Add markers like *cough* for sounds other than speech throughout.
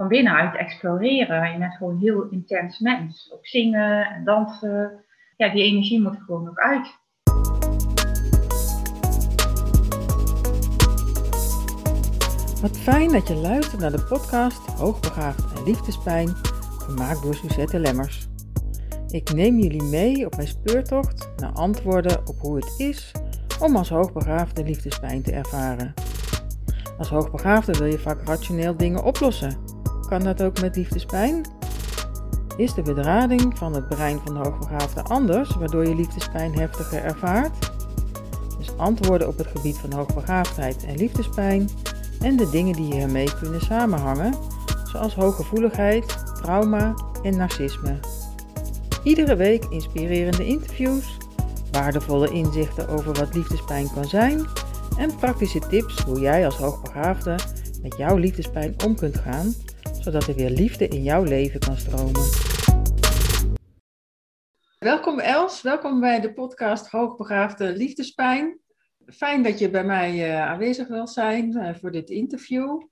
van binnenuit exploreren. Je bent gewoon een heel intens mens. Ook zingen en dansen. Ja, die energie moet er gewoon ook uit. Wat fijn dat je luistert naar de podcast Hoogbegaafd en Liefdespijn, gemaakt door Suzette Lemmers. Ik neem jullie mee op mijn speurtocht naar antwoorden op hoe het is om als hoogbegaafde liefdespijn te ervaren. Als hoogbegaafde wil je vaak rationeel dingen oplossen. Kan dat ook met liefdespijn? Is de bedrading van het brein van de hoogbegaafde anders, waardoor je liefdespijn heftiger ervaart? Dus antwoorden op het gebied van hoogbegaafdheid en liefdespijn en de dingen die hiermee kunnen samenhangen, zoals hooggevoeligheid, trauma en narcisme. Iedere week inspirerende interviews, waardevolle inzichten over wat liefdespijn kan zijn en praktische tips hoe jij als hoogbegaafde met jouw liefdespijn om kunt gaan, zodat er weer liefde in jouw leven kan stromen. Welkom Els, welkom bij de podcast Hoogbegaafde Liefdespijn. Fijn dat je bij mij uh, aanwezig wilt zijn uh, voor dit interview.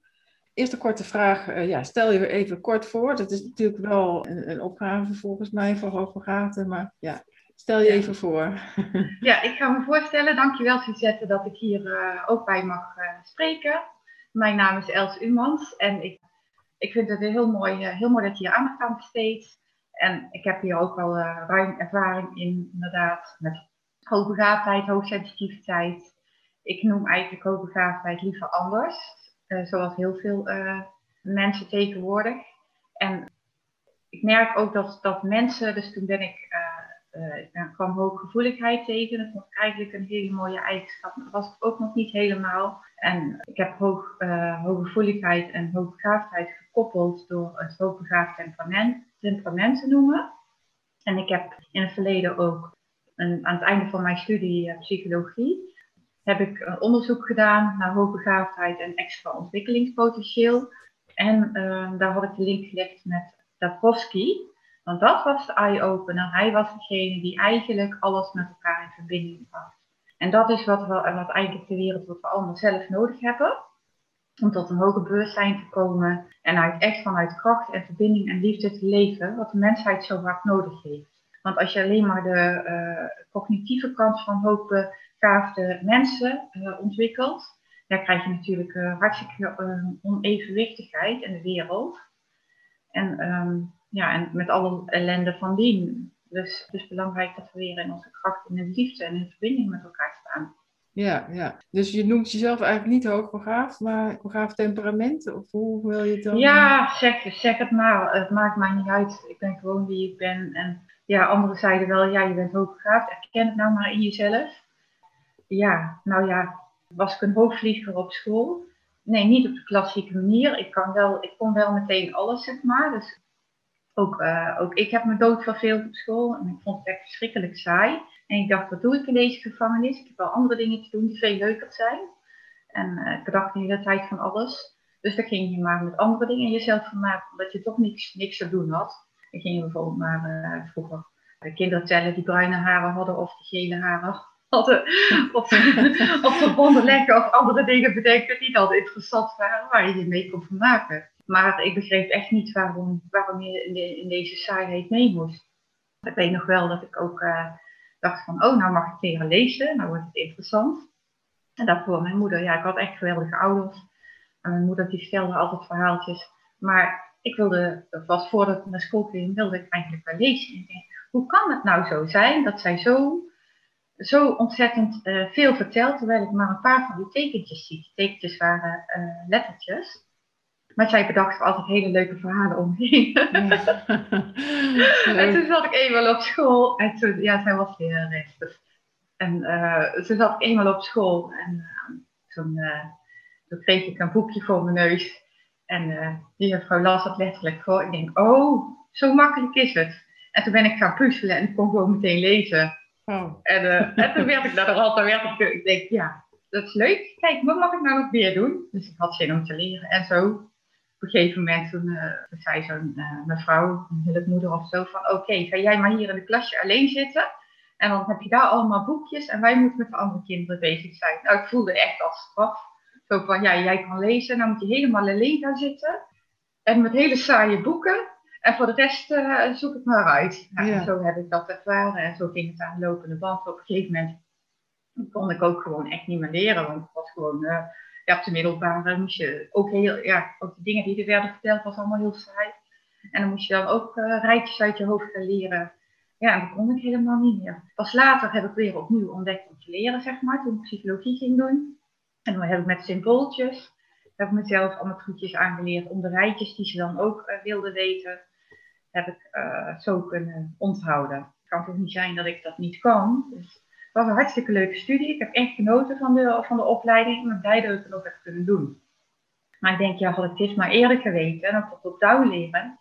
Eerste korte vraag, uh, ja, stel je even kort voor. Dat is natuurlijk wel een, een opgave volgens mij voor hoogbegaafden, maar ja, stel je even voor. *laughs* Ja, ik ga me voorstellen. Dankjewel Suzette dat ik hier ook bij mag spreken. Mijn naam is Els Umans en ik, ik vind het heel mooi, heel mooi dat je hier aandacht aan besteedt. En ik heb hier ook al ruim ervaring in, inderdaad, met hoogbegaafdheid, hoogsensitiviteit. Ik noem eigenlijk hoogbegaafdheid liever anders, uh, zoals heel veel mensen tegenwoordig. En ik merk ook dat, dat mensen, dus toen ben ik, ik kwam hooggevoeligheid tegen. Dat vond eigenlijk een hele mooie eigenschap. Dat was het ook nog niet helemaal. En ik heb hoog, hooggevoeligheid en hoogbegaafdheid gekoppeld door het hoogbegaafd temperament, temperament te noemen. En ik heb in het verleden ook aan het einde van mijn studie uh, psychologie heb ik een onderzoek gedaan naar hoogbegaafdheid en extra ontwikkelingspotentieel. En daar had ik de link gelegd met Dabrowski. Want dat was de eye-opener. Hij was degene die eigenlijk alles met elkaar in verbinding bracht. En dat is wat, we, wat eigenlijk de wereld wat we allemaal zelf nodig hebben. Om tot een hoger bewustzijn te komen. En uit, echt vanuit kracht en verbinding en liefde te leven. Wat de mensheid zo hard nodig heeft. Want als je alleen maar de uh, cognitieve kant van hoogbegaafde mensen uh, ontwikkelt, dan krijg je natuurlijk uh, hartstikke onevenwichtigheid in de wereld. En, um, ja, en met alle ellende van dien. Dus het is belangrijk dat we weer in onze kracht, in de liefde en in verbinding met elkaar staan. Ja, ja. Dus je noemt jezelf eigenlijk niet hoogbegaafd, maar begaafd temperament? Of hoe wil je het dan? Ja, zeg, zeg het maar. Het maakt mij niet uit. Ik ben gewoon wie ik ben. En ja, anderen zeiden wel, ja, je bent hoogbegaafd, erken het nou maar in jezelf. Ja, nou ja, was ik een hoogvlieger op school? Nee, niet op de klassieke manier. Ik, kan wel, ik kon wel meteen alles, zeg maar. Dus ook, uh, ook ik heb me dood verveeld op school en ik vond het echt verschrikkelijk saai. En ik dacht, wat doe ik in deze gevangenis? Ik heb wel andere dingen te doen die veel leuker zijn. En uh, ik bedacht de hele tijd van alles. Dus dan ging je maar met andere dingen jezelf vermaken, omdat je toch niks, niks te doen had. Ik ging bijvoorbeeld naar uh, vroeger de kinderen tellen die bruine haren hadden of die gele haren *laughs* hadden. Of, of verbonden leggen of andere dingen bedenken die dan interessant waren, waar je je mee kon vermaken. Maar ik begreep echt niet waarom, waarom je in, in deze saaiheid mee moest. Ik weet nog wel dat ik ook uh, dacht van, oh, nou mag ik leren lezen, nou wordt het interessant. En daarvoor mijn moeder, ja, ik had echt geweldige ouders. En mijn moeder die vertelde altijd verhaaltjes. Maar ik wilde, dat was voordat ik naar school ging, wilde ik eigenlijk wel lezen. Hoe kan het nou zo zijn dat zij zo, zo ontzettend uh, veel vertelt, terwijl ik maar een paar van die tekentjes zie. Die tekentjes waren uh, lettertjes. Maar zij bedacht altijd hele leuke verhalen omheen. Ja. *laughs* en toen zat ik eenmaal op school. En toen, ja, zij was lerares. Dus, en uh, toen zat ik eenmaal op school. En toen, toen kreeg ik een boekje voor mijn neus. En uh, die juffrouw las het letterlijk voor. Ik denk, oh, zo makkelijk is het. En toen ben ik gaan puzzelen en ik kon gewoon meteen lezen. Oh. En, uh, *laughs* en toen werd ik naar de hand, werd ik, ik denk, ja, dat is leuk. Kijk, wat mag ik nou nog meer doen? Dus ik had zin om te leren. En zo, op een gegeven moment, toen uh, zei zo'n uh, mevrouw, een hulpmoeder of zo, van oké, okay, ga jij maar hier in de klasje alleen zitten. En dan heb je daar allemaal boekjes en wij moeten met de andere kinderen bezig zijn. Nou, ik voelde echt als straf. Zo van, ja, jij kan lezen, dan moet je helemaal alleen gaan zitten. En met hele saaie boeken. En voor de rest uh, zoek ik maar uit. Nou, ja. Zo heb ik dat ervaren en zo ging het aan de lopende band. Op een gegeven moment kon ik ook gewoon echt niet meer leren. Want het was gewoon, ja, op de middelbare moest je ook heel, ja, ook de dingen die er werden verteld was allemaal heel saai. En dan moest je dan ook uh, rijtjes uit je hoofd gaan leren. Ja, en dat kon ik helemaal niet meer. Pas later heb ik weer opnieuw ontdekt om te leren, zeg maar, toen ik psychologie ging doen. En dan heb ik met symbooltjes, heb ik mezelf allemaal trucjes aangeleerd om de rijtjes die ze dan ook uh, wilden weten, heb ik uh, zo kunnen onthouden. Het kan toch niet zijn dat ik dat niet kan. Dus was een hartstikke leuke studie. Ik heb echt genoten van de, van de opleiding. Ben blij dat het nog heb kunnen doen. Maar ik denk, ja, ik dit maar eerder geweten en op top down leren.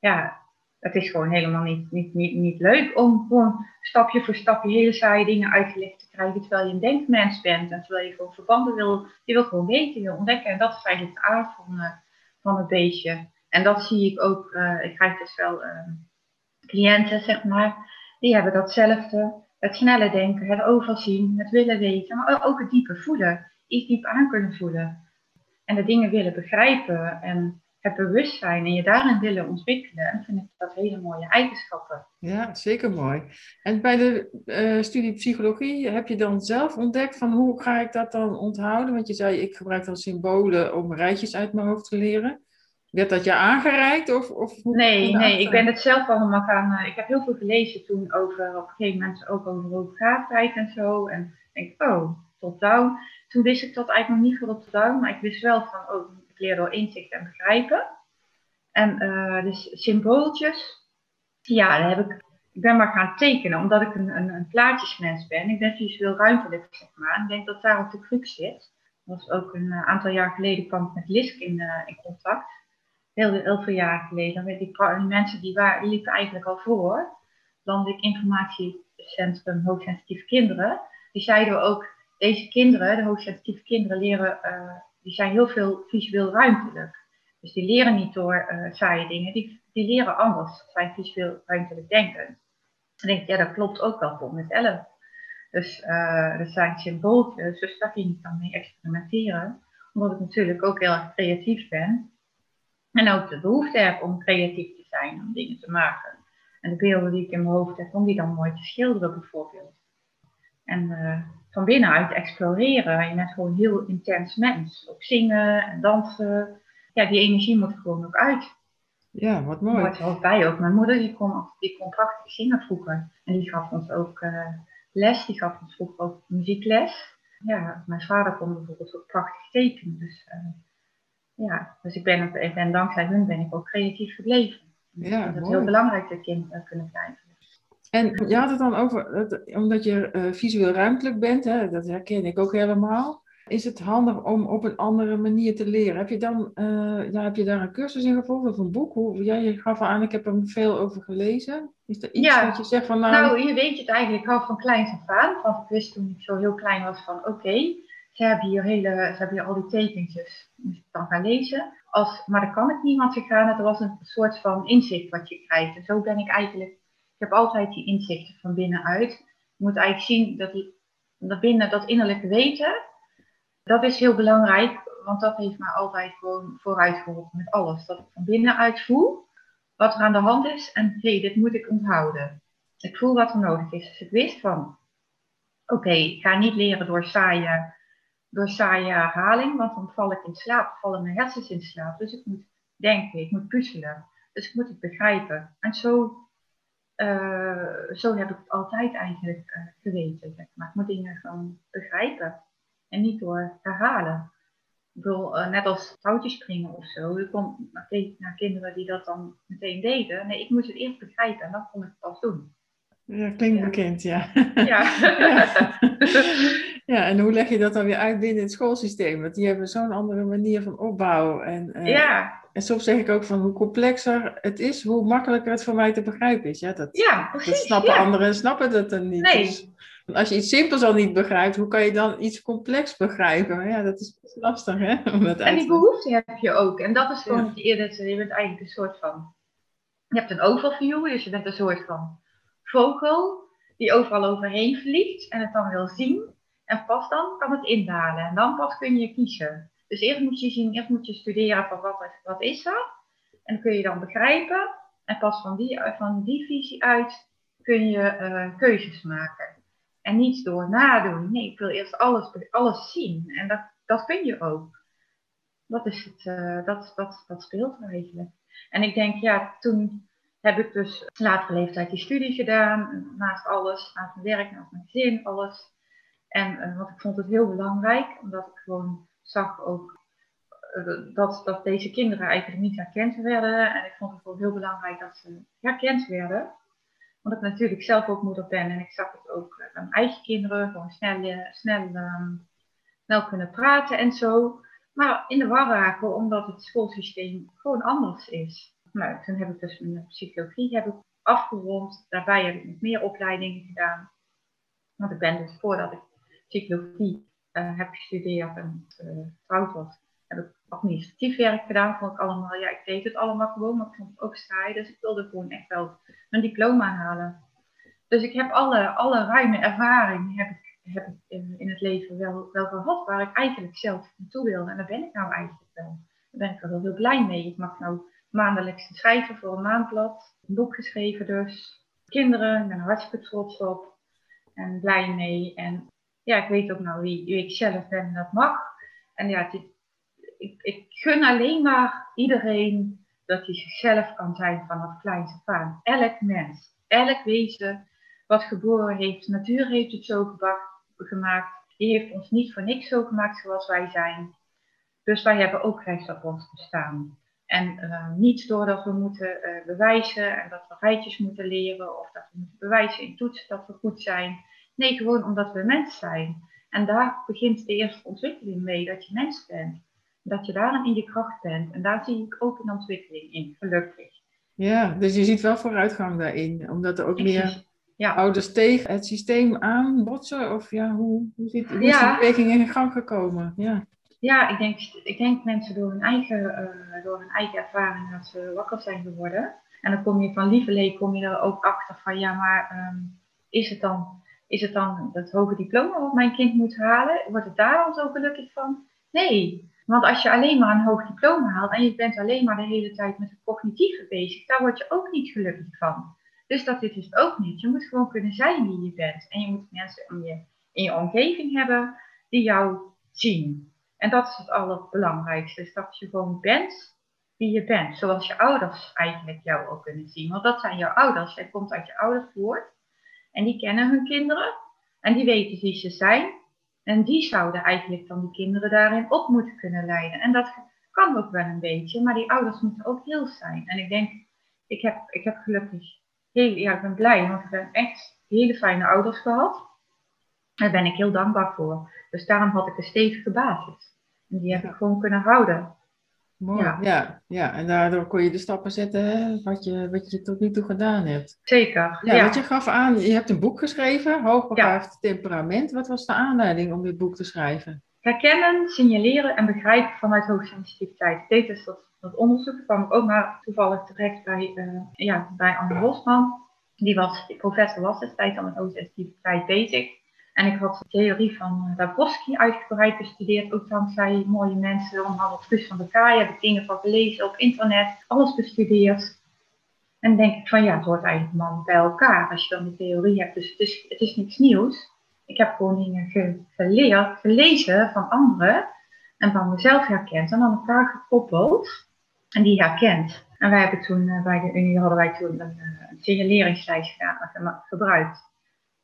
Ja, het is gewoon helemaal niet, niet, niet, niet leuk om gewoon stapje voor stapje hele saaie dingen uitgelegd te krijgen. Terwijl je een denkmens bent en terwijl je gewoon verbanden wil, je wil gewoon weten, je wil ontdekken. En dat is eigenlijk het aard van, uh, van het beestje. En dat zie ik ook, uh, ik krijg dus wel uh, cliënten, zeg maar, die hebben datzelfde. Het snelle denken, het overzien, het willen weten, maar ook het diepe voelen. Iets diep aan kunnen voelen. En de dingen willen begrijpen en het bewustzijn en je daarin willen ontwikkelen. En vind ik dat hele mooie eigenschappen. Ja, zeker mooi. En bij de uh, studie psychologie heb je dan zelf ontdekt van hoe ga ik dat dan onthouden? Want je zei, ik gebruik dan symbolen om rijtjes uit mijn hoofd te leren. Werd dat je aangereikt? Of, of hoe nee, nee, ik ben het zelf allemaal gaan. Uh, ik heb heel veel gelezen toen over, op een gegeven moment ook over hoogbegaafdheid en zo. En ik denk, oh, tot down. Toen wist ik dat eigenlijk nog niet voor tot down, maar ik wist wel van, oh, leer door inzicht en begrijpen. En uh, dus symbooltjes, ja, daar heb ik, ik ben maar gaan tekenen, omdat ik een, een, een plaatjesmens ben. Ik ben visueel ruimtelijk, zeg maar. Ik denk dat daar ook de crux zit. Dat was ook een uh, aantal jaar geleden kwam ik met Lisk in, uh, in contact. Heel, veel jaar geleden. Die, die mensen die, waren, die liepen eigenlijk al voor. Landelijk Informatiecentrum Hoogsensitieve Kinderen. Die zeiden ook, deze kinderen, de hoogsensitieve kinderen, leren die zijn heel veel visueel ruimtelijk. Dus die leren niet door uh, saaie dingen, die, die leren anders, zijn visueel ruimtelijk denken. En denk ja, dat klopt ook wel voor mezelf. Dus uh, er zijn symbooltjes, dus daar ging ik dan mee experimenteren. Omdat ik natuurlijk ook heel erg creatief ben. En ook de behoefte heb om creatief te zijn, om dingen te maken. En de beelden die ik in mijn hoofd heb, om die dan mooi te schilderen bijvoorbeeld. En uh, van binnenuit exploreren. Je bent gewoon een heel intens mens. Ook zingen en dansen. Ja, die energie moet gewoon ook uit. Ja, wat mooi. Hoort er ook bij ook. Mijn moeder die kon, die kon prachtig zingen vroeger. En die gaf ons ook uh, les. Die gaf ons vroeger ook muziekles. Ja, mijn vader kon bijvoorbeeld ook prachtig tekenen. Dus, uh, ja, dus ik ben, ik ben, dankzij hun ben ik ook creatief gebleven. Ja, dat is heel belangrijk dat kind uh, kunnen blijven. En je had het dan over, omdat je uh, visueel ruimtelijk bent, hè, dat herken ik ook helemaal. Is het handig om op een andere manier te leren? Heb je, dan, uh, ja, heb je daar een cursus in gevolgd of een boek? Hoe, jij je gaf aan, ik heb er veel over gelezen. Is er iets ja, wat je zegt van nou... Nou, je weet het eigenlijk al van kleins af aan. Want ik wist toen ik zo heel klein was van oké, okay, ze hebben hier hele, ze hebben hier al die tekentjes. Moet dan gaan lezen. Als, maar dat kan ik niet, want gaan, het was een soort van inzicht wat je krijgt. En zo ben ik eigenlijk ik heb altijd die inzichten van binnenuit. Je moet eigenlijk zien dat, dat binnen dat innerlijke weten, dat is heel belangrijk, want dat heeft mij altijd gewoon vooruit geholpen met alles. Dat ik van binnenuit voel wat er aan de hand is en hé, hey, dit moet ik onthouden. Ik voel wat er nodig is. Dus ik wist van, oké, ik ga niet leren door saaie, door saaie herhaling, want dan val ik in slaap, vallen mijn hersens in slaap. Dus ik moet denken, ik moet puzzelen. Dus ik moet het begrijpen. En zo uh, zo heb ik het altijd eigenlijk uh, geweten. Zeg maar. Ik moet dingen gewoon begrijpen en niet door herhalen. Ik bedoel, uh, net als touwtjes springen of zo. Ik kom naar kinderen die dat dan meteen deden. Nee, ik moest het eerst begrijpen en dan kon ik het pas doen. Ja, klinkt bekend, ja. Ja. *laughs* *laughs* ja. *laughs* ja. en hoe leg je dat dan weer uit binnen het schoolsysteem? Want die hebben zo'n andere manier van opbouw. En, ja. En soms zeg ik ook van hoe complexer het is, hoe makkelijker het voor mij te begrijpen is. Ja, dat, ja precies. Dat snappen anderen snappen dat dan niet. Nee. Dus, als je iets simpels al niet begrijpt, hoe kan je dan iets complex begrijpen? Ja, dat is lastig, hè? En die behoefte heb je ook. En dat is gewoon het eerder, je bent eigenlijk een soort van, je hebt een overview, dus je bent een soort van vogel die overal overheen vliegt en het dan wil zien. En pas dan kan het indalen en dan pas kun je kiezen. Dus eerst moet je zien, eerst moet je studeren van wat, wat is dat? En kun je dan begrijpen. En pas van die, van die visie uit kun je uh, keuzes maken. En niet door nadoen. Nee, ik wil eerst alles, alles zien. En dat, dat kun je ook. Dat, is het, uh, dat, dat, dat speelt eigenlijk. En ik denk, ja, toen heb ik dus latere leeftijd die studie gedaan. Naast alles, naast mijn werk, naast mijn gezin, alles. En uh, want ik vond het heel belangrijk, omdat ik gewoon zag ook uh, dat, dat deze kinderen eigenlijk niet herkend werden. En ik vond het ook heel belangrijk dat ze herkend werden. Omdat ik natuurlijk zelf ook moeder ben en ik zag het ook bij mijn eigen kinderen, gewoon snel, snel, um, snel kunnen praten en zo. Maar in de war raken omdat het schoolsysteem gewoon anders is. Nou, toen heb ik dus mijn psychologie heb ik afgerond. Daarbij heb ik nog meer opleidingen gedaan. Want ik ben dus voordat ik psychologie uh, heb gestudeerd en uh, getrouwd was, heb ik administratief werk gedaan. Vond ik allemaal, ja, ik deed het allemaal gewoon, maar ik vond het ook saai. Dus ik wilde gewoon echt wel mijn diploma halen. Dus ik heb alle, alle ruime ervaring heb ik, heb ik in, het leven wel, wel gehad, waar ik eigenlijk zelf naartoe wilde. En daar ben ik nou eigenlijk wel. Daar ben ik wel heel blij mee. Ik mag nou maandelijks schrijven voor een maandblad. Een boek geschreven dus. Kinderen, ik ben hartstikke trots op. En blij mee. En ja, ik weet ook nou wie, wie ik zelf ben en dat mag. En ja, ik, ik gun alleen maar iedereen dat hij zichzelf kan zijn vanaf kleins af aan. Elk mens, elk wezen wat geboren heeft. Natuur heeft het zo gemaakt. Die heeft ons niet voor niks zo gemaakt zoals wij zijn. Dus wij hebben ook recht op ons bestaan. En uh, niet doordat we moeten uh, bewijzen en dat we rijtjes moeten leren of dat we moeten bewijzen in toetsen dat we goed zijn. Nee, gewoon omdat we mens zijn. En daar begint de eerste ontwikkeling mee, dat je mens bent. Dat je daarin in je kracht bent. En daar zie ik ook een ontwikkeling in, gelukkig. Ja, dus je ziet wel vooruitgang daarin, omdat er ook ik meer zie, ja. ouders tegen het systeem aanbotsen? Of ja, hoe, hoe, zit, hoe ja. is die beweging in gang gekomen? Ja. Ja, ik denk, ik denk mensen door hun, eigen, uh, door hun eigen ervaring dat ze wakker zijn geworden. En dan kom je van lieverlee kom je er ook achter van ja, maar um, is, het dan, is het dan het hoge diploma wat mijn kind moet halen? Wordt het daar al zo gelukkig van? Nee, want als je alleen maar een hoog diploma haalt en je bent alleen maar de hele tijd met het cognitieve bezig, daar word je ook niet gelukkig van. Dus dat dit is het ook niet. Je moet gewoon kunnen zijn wie je bent. En je moet mensen in je, in je omgeving hebben die jou zien. En dat is het allerbelangrijkste, is dat je gewoon bent wie je bent. Zoals je ouders eigenlijk jou ook kunnen zien. Want dat zijn jouw ouders. Jij komt uit je ouders voort. En die kennen hun kinderen. En die weten wie ze zijn. En die zouden eigenlijk dan die kinderen daarin op moeten kunnen leiden. En dat kan ook wel een beetje. Maar die ouders moeten ook heel zijn. En ik denk, ik heb, ik heb gelukkig, heel, ja, ik ben blij. Want ik heb echt hele fijne ouders gehad. Daar ben ik heel dankbaar voor. Dus daarom had ik een stevige basis. En die heb ik gewoon kunnen houden. Mooi, ja. ja. Ja, en daardoor kon je de stappen zetten hè, wat, je, wat je tot nu toe gedaan hebt. Zeker. Ja, ja. Wat je gaf aan, je hebt een boek geschreven, Hoogbegaafd ja. Temperament. Wat was de aanleiding om dit boek te schrijven? Herkennen, signaleren en begrijpen vanuit hoogsensitiviteit. Dit is dat, dat onderzoek. Kwam ik ook maar toevallig terecht bij, uh, ja, bij Anne Bosman. Die was, professor was destijds al met hoogsensitiviteit bezig. En ik had de theorie van Dabrowski uitgebreid bestudeerd, ook dankzij mooie mensen, allemaal op Guus van de Kaai, heb dingen van gelezen op internet, alles bestudeerd. En denk ik van ja, het hoort eigenlijk man bij elkaar als je dan de theorie hebt. Dus het is, het is niets nieuws. Ik heb gewoon dingen geleerd, gelezen van anderen en van mezelf herkend en aan elkaar gekoppeld en die herkend. En wij hebben toen uh, bij de Unie hadden wij toen een, uh, een signaleringslijst gebruikt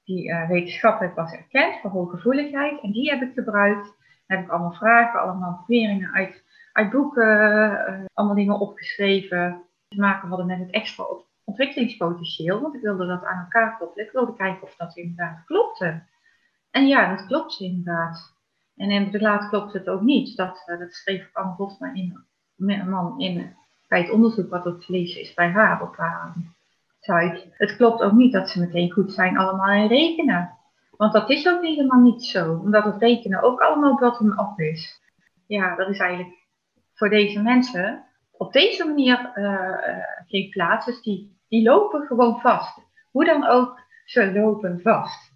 die uh, wetenschappelijk was erkend voor hooggevoeligheid. En die heb ik gebruikt. Daar heb ik allemaal vragen, allemaal beweringen uit, uit boeken, uh, allemaal dingen opgeschreven. Te maken hadden met het extra ontwikkelingspotentieel. Want ik wilde dat aan elkaar koppelen. Ik wilde kijken of dat inderdaad klopte. En ja, dat klopt inderdaad. En inderdaad klopt het ook niet. Dat, uh, dat schreef Anne Bosma in, man in, bij het onderzoek wat op te lezen is bij haar op haar het klopt ook niet dat ze meteen goed zijn allemaal in rekenen. Want dat is ook helemaal niet zo. Omdat het rekenen ook allemaal bottom-up is. Ja, dat is eigenlijk voor deze mensen op deze manier uh, geen plaats. Dus die, die lopen gewoon vast. Hoe dan ook, ze lopen vast.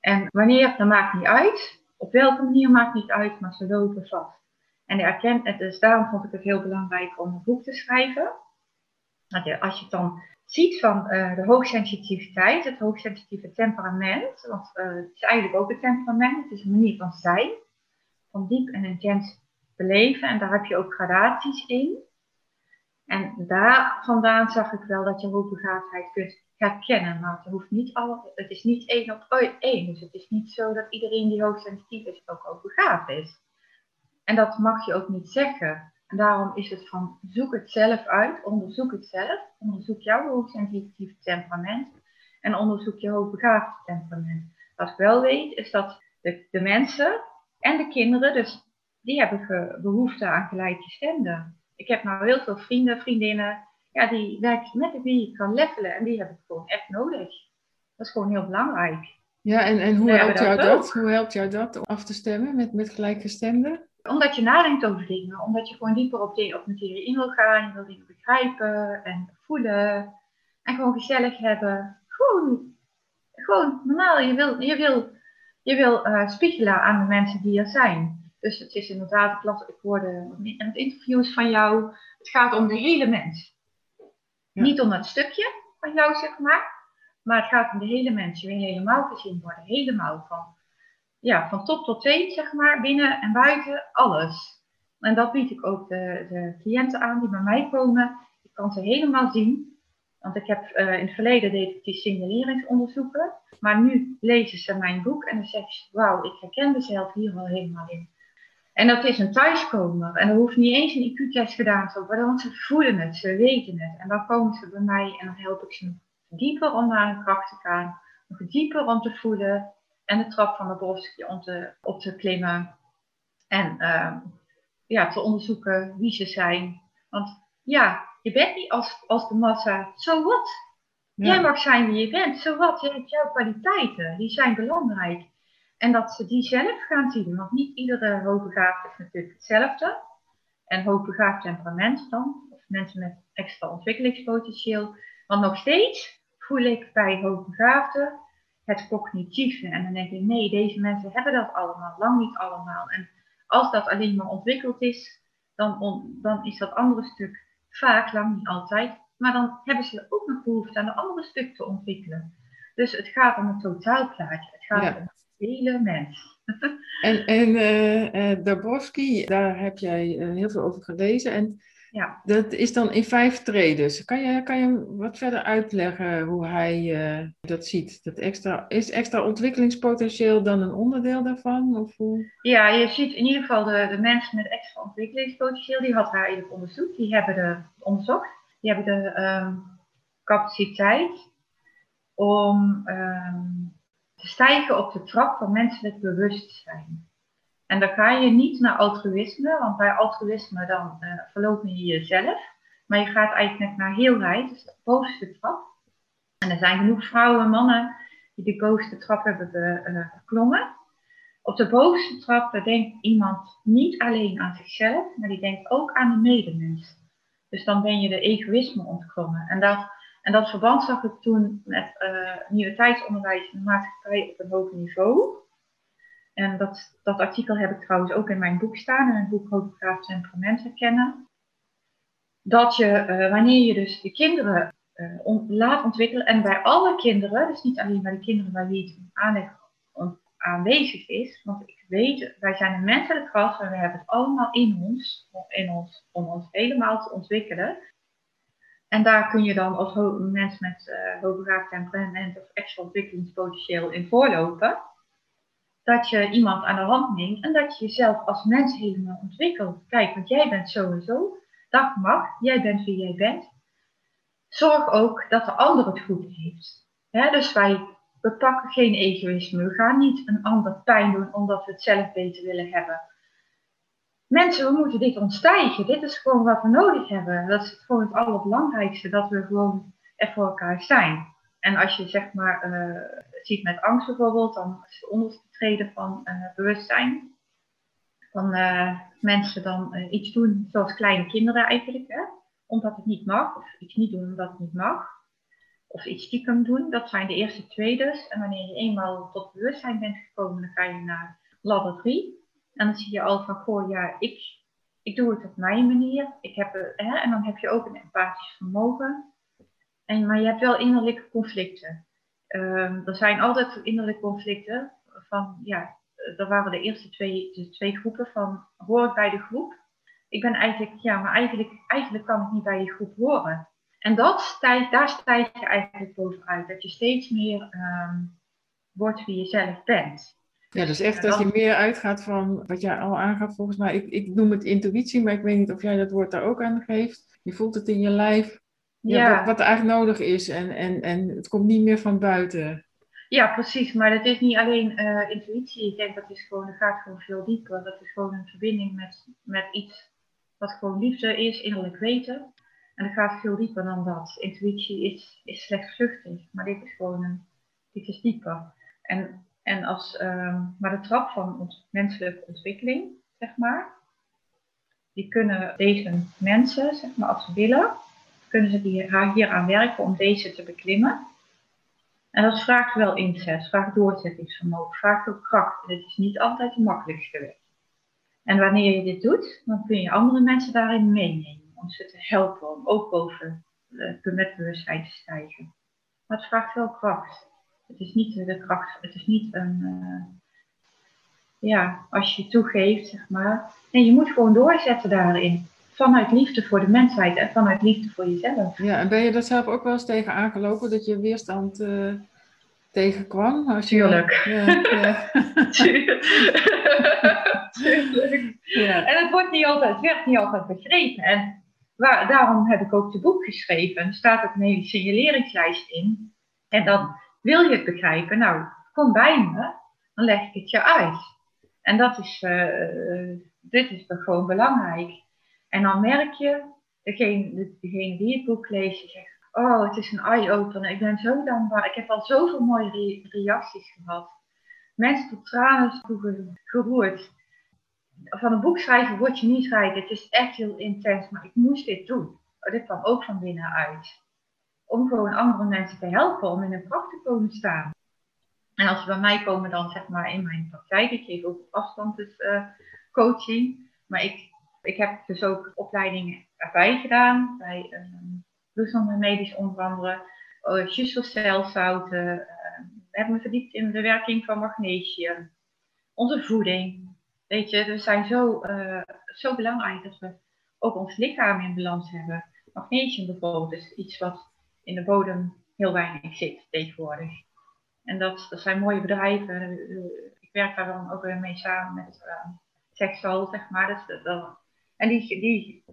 En wanneer, dat maakt niet uit. Op welke manier maakt niet uit, maar ze lopen vast. En erkent, dus daarom vond ik het heel belangrijk om een boek te schrijven. Als je het dan ziet van uh, de hoogsensitiviteit, het hoogsensitieve temperament, want uh, het is eigenlijk ook een temperament, het is een manier van zijn, van diep en intens beleven en daar heb je ook gradaties in. En daar vandaan zag ik wel dat je hoogbegaafdheid kunt herkennen, maar het, hoeft niet al, het is niet één op één. Dus het is niet zo dat iedereen die hoogsensitief is ook hoogbegaafd is. En dat mag je ook niet zeggen. En daarom is het van zoek het zelf uit, onderzoek het zelf, onderzoek jouw hoogsensitieve temperament en onderzoek je hoogbegaafde temperament. Wat ik wel weet is dat de, de mensen en de kinderen, dus die hebben behoefte aan gelijkgestemden. Ik heb nou heel veel vrienden, vriendinnen, ja, die werken met wie ik kan levelen en die heb ik gewoon echt nodig. Dat is gewoon heel belangrijk. Ja, en, en hoe, helpt jou dat? hoe helpt jou dat om af te stemmen met, met gelijkgestemden? Omdat je nadenkt over dingen, omdat je gewoon dieper op, dingen, op materie in wil gaan, je wil dingen begrijpen en voelen en gewoon gezellig hebben. Gewoon, gewoon normaal, je wil, je wil, je wil uh, spiegelen aan de mensen die er zijn. Dus het is inderdaad, ik hoorde in het interviews van jou, het gaat om de hele mens. Niet om dat stukje van jou, zeg maar, maar het gaat om de hele mens. Je wil helemaal gezien worden, helemaal van ja, van top tot teen, zeg maar, binnen en buiten, alles. En dat bied ik ook de, de cliënten aan die bij mij komen. Ik kan ze helemaal zien. Want ik heb uh, in het verleden deed ik die signaleringsonderzoeken. Maar nu lezen ze mijn boek en dan zeggen ze, wauw, ik herken mezelf hier al helemaal in. En dat is een thuiskomer. En er hoeft niet eens een IQ-test gedaan te worden, want ze voelen het, ze weten het. En dan komen ze bij mij en dan help ik ze dieper om naar hun kracht te gaan. Nog dieper om te voelen en de trap van de borst om te, op te klimmen. En uh, ja, te onderzoeken wie ze zijn. Want ja, je bent niet als, als de massa, zo so wat? Jij mag zijn wie je bent, zo so wat? Je hebt jouw kwaliteiten, die zijn belangrijk. En dat ze die zelf gaan zien, want niet iedere hoogbegaafde is natuurlijk hetzelfde. En hoogbegaafd temperament dan, of mensen met extra ontwikkelingspotentieel. Want nog steeds voel ik bij hoogbegaafden het cognitieve. En dan denk ik, nee, deze mensen hebben dat allemaal, lang niet allemaal. En als dat alleen maar ontwikkeld is, dan, dan is dat andere stuk vaak, lang niet altijd, maar dan hebben ze ook nog behoefte aan een andere stuk te ontwikkelen. Dus het gaat om een totaalplaatje. Het gaat om de hele mens. *laughs* en en uh, uh, Dabrowski, daar heb jij uh, heel veel over gelezen. En ja. Dat is dan in vijf treden. Kan je, kan je wat verder uitleggen hoe hij uh, dat ziet? Dat extra, is extra ontwikkelingspotentieel dan een onderdeel daarvan? Of hoe? Ja, je ziet in ieder geval de, de mensen met extra ontwikkelingspotentieel, die had hij in het onderzoek, die hebben de onderzocht. Die hebben de um, capaciteit om um, te stijgen op de trap van menselijk bewustzijn. En dan ga je niet naar altruïsme, want bij altruïsme dan uh, verlopen je jezelf. Maar je gaat eigenlijk naar heelheid, dus de bovenste trap. En er zijn genoeg vrouwen en mannen die de bovenste trap hebben. Eh, Op de bovenste trap denkt iemand niet alleen aan zichzelf, maar die denkt ook aan de medemens. Dus dan ben je de egoïsme ontklommen. En dat, en dat verband zag ik toen met uh, nieuwe tijdsonderwijs de maatschappij op een hoger niveau. En dat, dat artikel heb ik trouwens ook in mijn boek staan, in mijn boek Hoogbegaafd temperament herkennen. Dat je, uh, wanneer je dus de kinderen uh, laat ontwikkelen, en bij alle kinderen, dus niet alleen bij de kinderen bij wie het aanwezig is, want ik weet, wij zijn een menselijk ras en we hebben het allemaal in ons, in ons om ons helemaal te ontwikkelen. En daar kun je dan als mens met uh, hoogbegaafd temperament of extra ontwikkelingspotentieel in voorlopen dat je iemand aan de hand neemt en dat je jezelf als mens helemaal ontwikkelt. Kijk, want jij bent sowieso, dat mag, jij bent wie jij bent. Zorg ook dat de ander het goed heeft. dus wij we pakken geen egoïsme. We gaan niet een ander pijn doen omdat we het zelf beter willen hebben. Mensen, we moeten dit ontstijgen. Dit is gewoon wat we nodig hebben. Dat is gewoon het allerbelangrijkste, dat we gewoon er voor elkaar zijn. En als je zeg maar uh, ziet met angst bijvoorbeeld, dan is het onderste treden van uh, bewustzijn. Van uh, mensen dan iets doen zoals kleine kinderen eigenlijk, hè? omdat het niet mag, of iets niet doen omdat het niet mag. Of iets stiekem doen, dat zijn de eerste twee dus. En wanneer je eenmaal tot bewustzijn bent gekomen, dan ga je naar ladder 3. En dan zie je al van, goh, ja, ik ik doe het op mijn manier. Ik heb, eh, hè, en dan heb je ook een empathisch vermogen. En, maar je hebt wel innerlijke conflicten. Ehm, er zijn altijd innerlijke conflicten. Van, ja, er waren de eerste twee, de twee groepen van hoor ik bij de groep. Ik ben eigenlijk, ja, maar eigenlijk, eigenlijk kan ik niet bij je groep horen. En dat stijgt, daar stijg je eigenlijk bovenuit. Dat je steeds meer um, wordt wie je zelf bent. Ja, dus echt dat je meer uitgaat van wat jij al aangaf volgens mij. Ik, ik noem het intuïtie, maar ik weet niet of jij dat woord daar ook aan geeft. Je voelt het in je lijf. Ja, Wat, wat er eigenlijk nodig is en, en, en het komt niet meer van buiten. Ja, precies. Maar dat is niet alleen uh, intuïtie. Ik denk dat is gewoon, dat gaat gewoon veel dieper. Dat is gewoon een verbinding met, met iets wat gewoon liefde is, innerlijk weten. En dat gaat veel dieper dan dat. Intuïtie is, is slechts vluchtig, maar dit is gewoon een, dit is dieper. En, en als, um, maar de trap van ons menselijke ontwikkeling, zeg maar, die kunnen deze mensen, zeg maar, als ze willen, kunnen ze hier, hier aan werken om deze te beklimmen. En dat vraagt wel inzet, vraagt doorzettingsvermogen, vraagt ook kracht. Het is niet altijd de makkelijkste weg. En wanneer je dit doet, dan kun je andere mensen daarin meenemen. Om ze te helpen, om ook boven de met bewustzijn te stijgen. Maar het vraagt wel kracht. Het is niet de kracht, het is niet een, uh, ja, als je toegeeft, zeg maar. Nee, je moet gewoon doorzetten daarin. Vanuit liefde voor de mensheid en vanuit liefde voor jezelf. Ja, en ben je daar zelf ook wel eens tegen aangelopen dat je weerstand uh, tegenkwam? Als je... Tuurlijk. Ja, ja. *laughs* Tuurlijk. Ja. En het, wordt niet altijd, het werd niet altijd begrepen. En waar, daarom heb ik ook het boek geschreven. Er staat ook een hele signaleringslijst in. En dan wil je het begrijpen. Nou, kom bij me, dan leg ik het je uit. En dat is, uh, dit is gewoon belangrijk. En dan merk je, degene, degene die het boek leest, die zegt, oh, het is een eye-opener. Ik ben zo dankbaar. Ik heb al zoveel mooie reacties gehad. Mensen tot tranen geroerd van een boek schrijven word je niet rijk. Het is echt heel intens, maar ik moest dit doen. Oh, dit kwam ook van binnenuit. Om gewoon andere mensen te helpen om in een pracht te komen staan. En als ze bij mij komen dan zeg maar in mijn praktijk, ik geef ook afstand dus, coaching. Maar ik, ik heb dus ook opleidingen erbij gedaan, bij uh, Medisch onder andere, uh, celzouten. Uh, we hebben me verdiept in de werking van magnesium, onze voeding, Weet je, we zijn zo, uh, zo belangrijk dat we ook ons lichaam in balans hebben. Magnesium bijvoorbeeld is iets wat in de bodem heel weinig zit tegenwoordig. En dat, dat zijn mooie bedrijven. Ik werk daar dan ook weer mee samen met uh, Sexal, zeg maar. Dus, dat, en die, die,